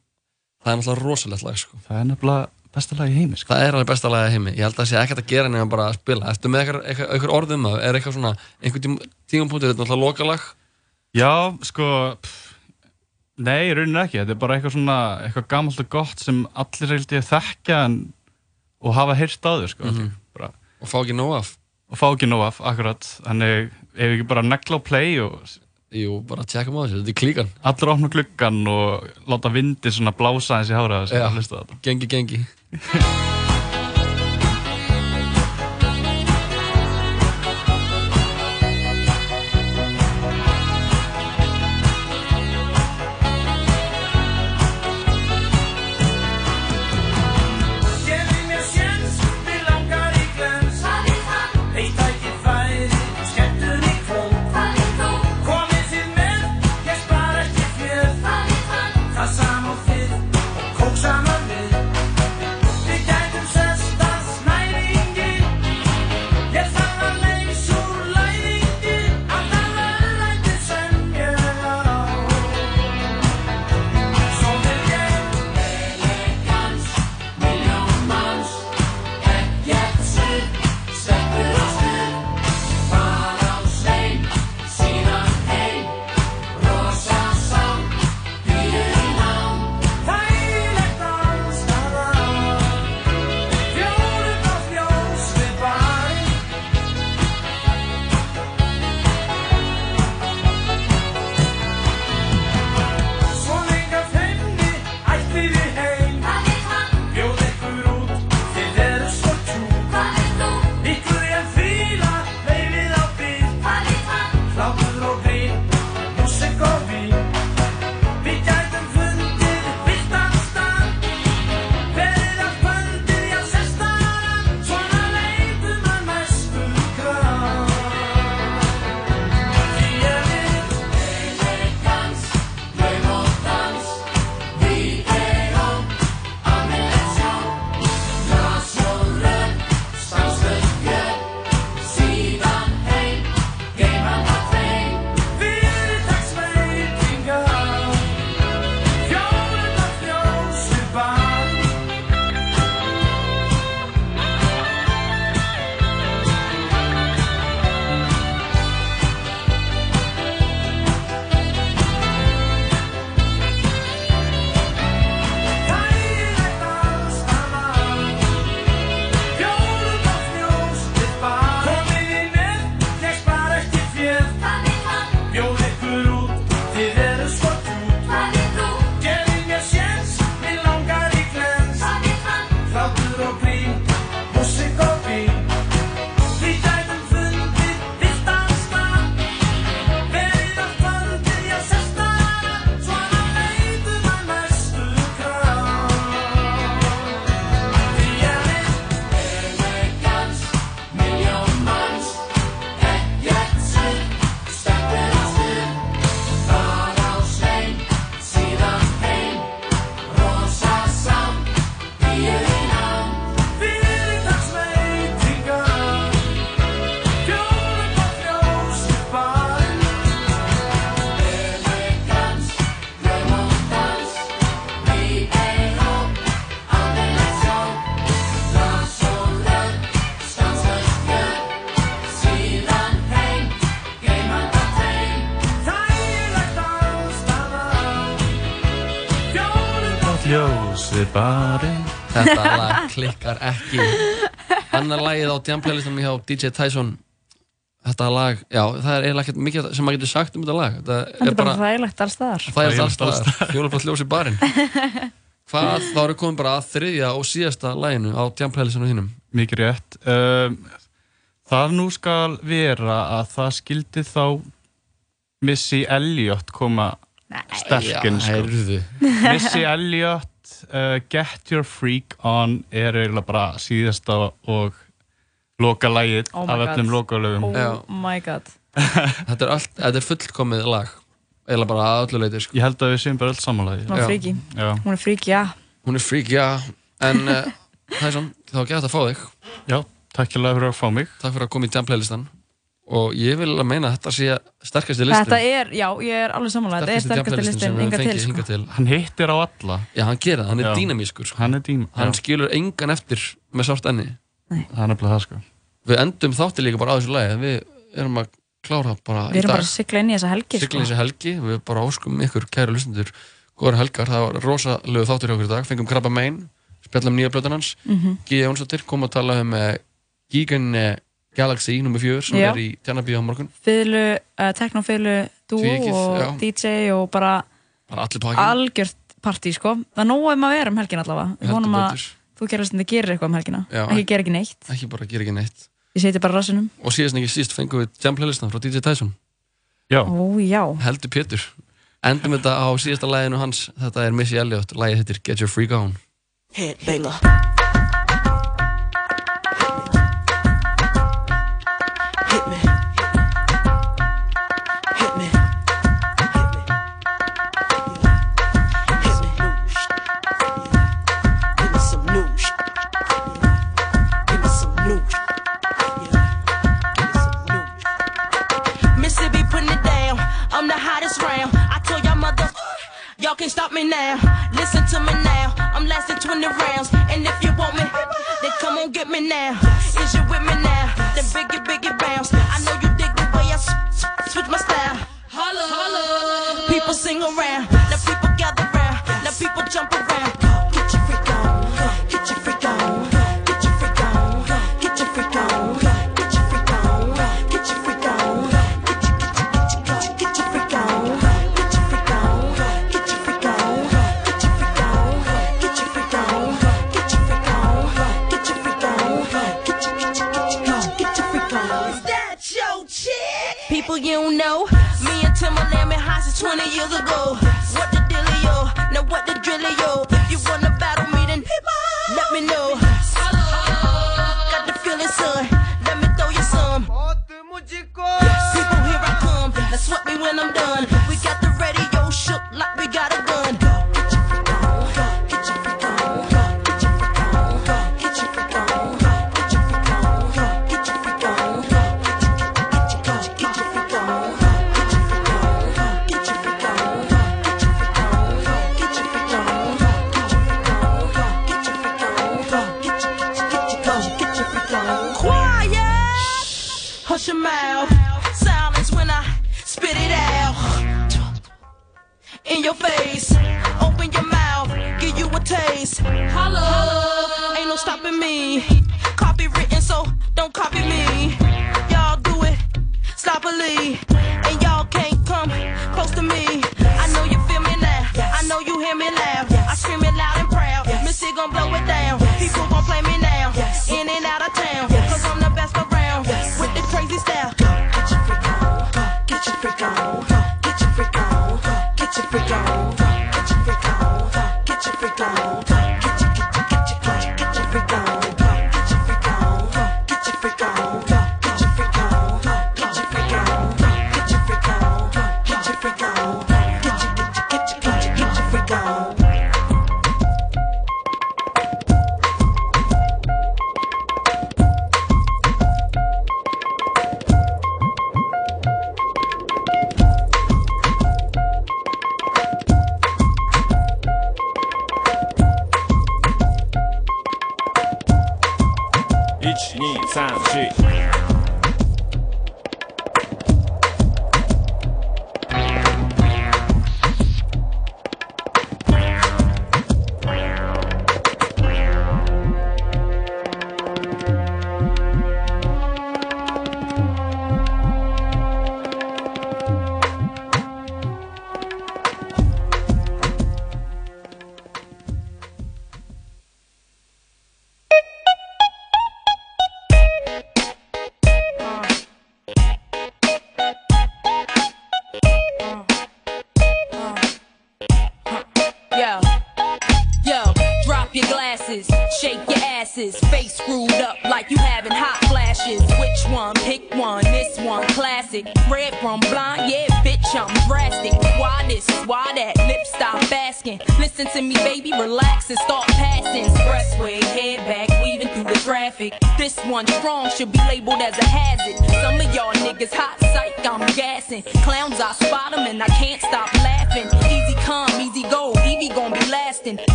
Það er náttúrulega rosalegt lag sko. Það er nefnilega besta lag í heimi sko. Það er alveg besta lag í heimi Ég held að það sé ekkert að gera nefnum bara að spila Ertu með eitthvað, orðum það? Er eitthvað svona einhver tím, tímapunktur, þetta er náttúrulega lokalag Já, sko pff, Nei, í rauninni ekki Þetta er bara eitthvað svona eitthvað gamalt og gott sem allir reyldi að þekkja en, og hafa heyrt áður sko. Mhm. bara, Og fá ekki nóg af Og fá ekki nóg af, akkurat Þannig ef við ekki bara negla á play og Jú, bara tjekkum á þessu, þetta er klíkan. Allir opna gluggan og láta vindi svona blása eins í hára að gengi, gengi á jam-playlistunum hjá DJ Tyson. Þetta lag, já, það er eiginlega ekkert mikið sem maður getur sagt um þetta lag. Þetta Þetta er bara þægilegt alls staðar. Það er alltaf fjólublátt ljós í barinn. Hvað, þá erum komin bara að þriðja og síðasta laginu á jam-playlistunum þínum. Mikið rétt. Um, Það nú skal vera að það skildi þá Missy Elliot koma sterkinn heyrðu. Missy Elliot uh, Get Your Freak On er eiginlega bara síðasta og loka lagið Oh my af God. öllum lokalögum. Oh my god. Þetta er, allt, þetta er fullkomið lag. Eða bara að öllu leiti sko. Ég held að við séum bara öll samanlagi Hún er frík, já. Hún er frík, já En uh, það er svona, þá gett að fá þig. Já, takk fyrir að fá mig. Takk fyrir að koma í jam playlistan. Og ég vil að meina að þetta sé sterkasti listin. Þetta er, já, ég er alveg samanlega Þetta er sterkasti listin, enga til sko. til. Hann hittir á alla. Já, hann gerir það, hann er dýnamískur sko. Hann er Hann skilur engan eftir með sárt enni Það er nefnilega það sko Við endum þátti líka bara á þessu lagi Við erum að klára bara Við erum bara að sigla inn í þessa helgi Sigla sko. í þessu helgi Við bara óskum ykkur kæru lustendur Góðar helgar, það var rosalegu þáttur hjá okkur í dag Fengum Krabba Main, spjallum nýja blöðan hans. G. Jónsdóttir kom að tala um uh, Gigan uh, Galaxy nr. 4 sem Já. er í Tjarnabíu á morgun uh, dúo Tvíeykið, og. DJ og bara Bara algjört partí sko Það er nóg um að vera um helgin allavega Við vonum að. Þú gerir þetta gerir eitthvað um helgina. Já, Ekki gera ekki neitt. Ekki bara gera ekki neitt. Ég seti bara rassinum. Og síðast en ekki síst fengum við jam playlistan frá DJ Tyson. Já. Ó já. Heldur Pétur. Endum þetta á síðasta læginu hans. Þetta er Missy Elliott. Lægið heitir Get Your Freak On. Headbanger. Can't stop me now. Listen to me now. I'm lasting 20 rounds. And if you want me, then come on get me now. Is you with me now? Then biggie, biggie bounce.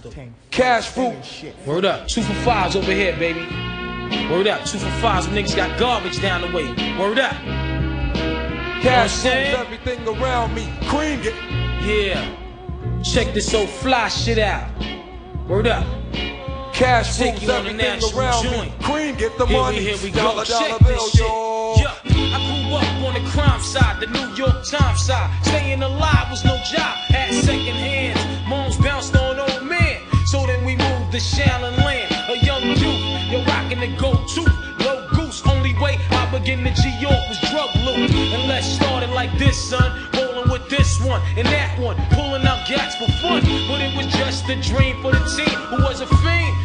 Crystal. Cash Fruit. Word up. Two for fives over here, baby. Word up. Two for fives. Niggas got garbage down the way. Word up. Cash fruit. everything around me. Cream it. Yeah. Check this old fly shit out. Word up. Cash Take you on the national around joint. Me. Cream, get the here money. We, here we go. Dollar, Check dollar this shit. Yo. I grew up on the crime side, the New York Times side. Staying alive was no job. Had second hand. Shaolin land, a young youth. You're rocking the go-to, low goose. Only way I begin to G-York was drug loot. And let's start it like this, son. Rolling with this one and that one, pulling out gats for fun. But it was just a dream for the team who was a fiend.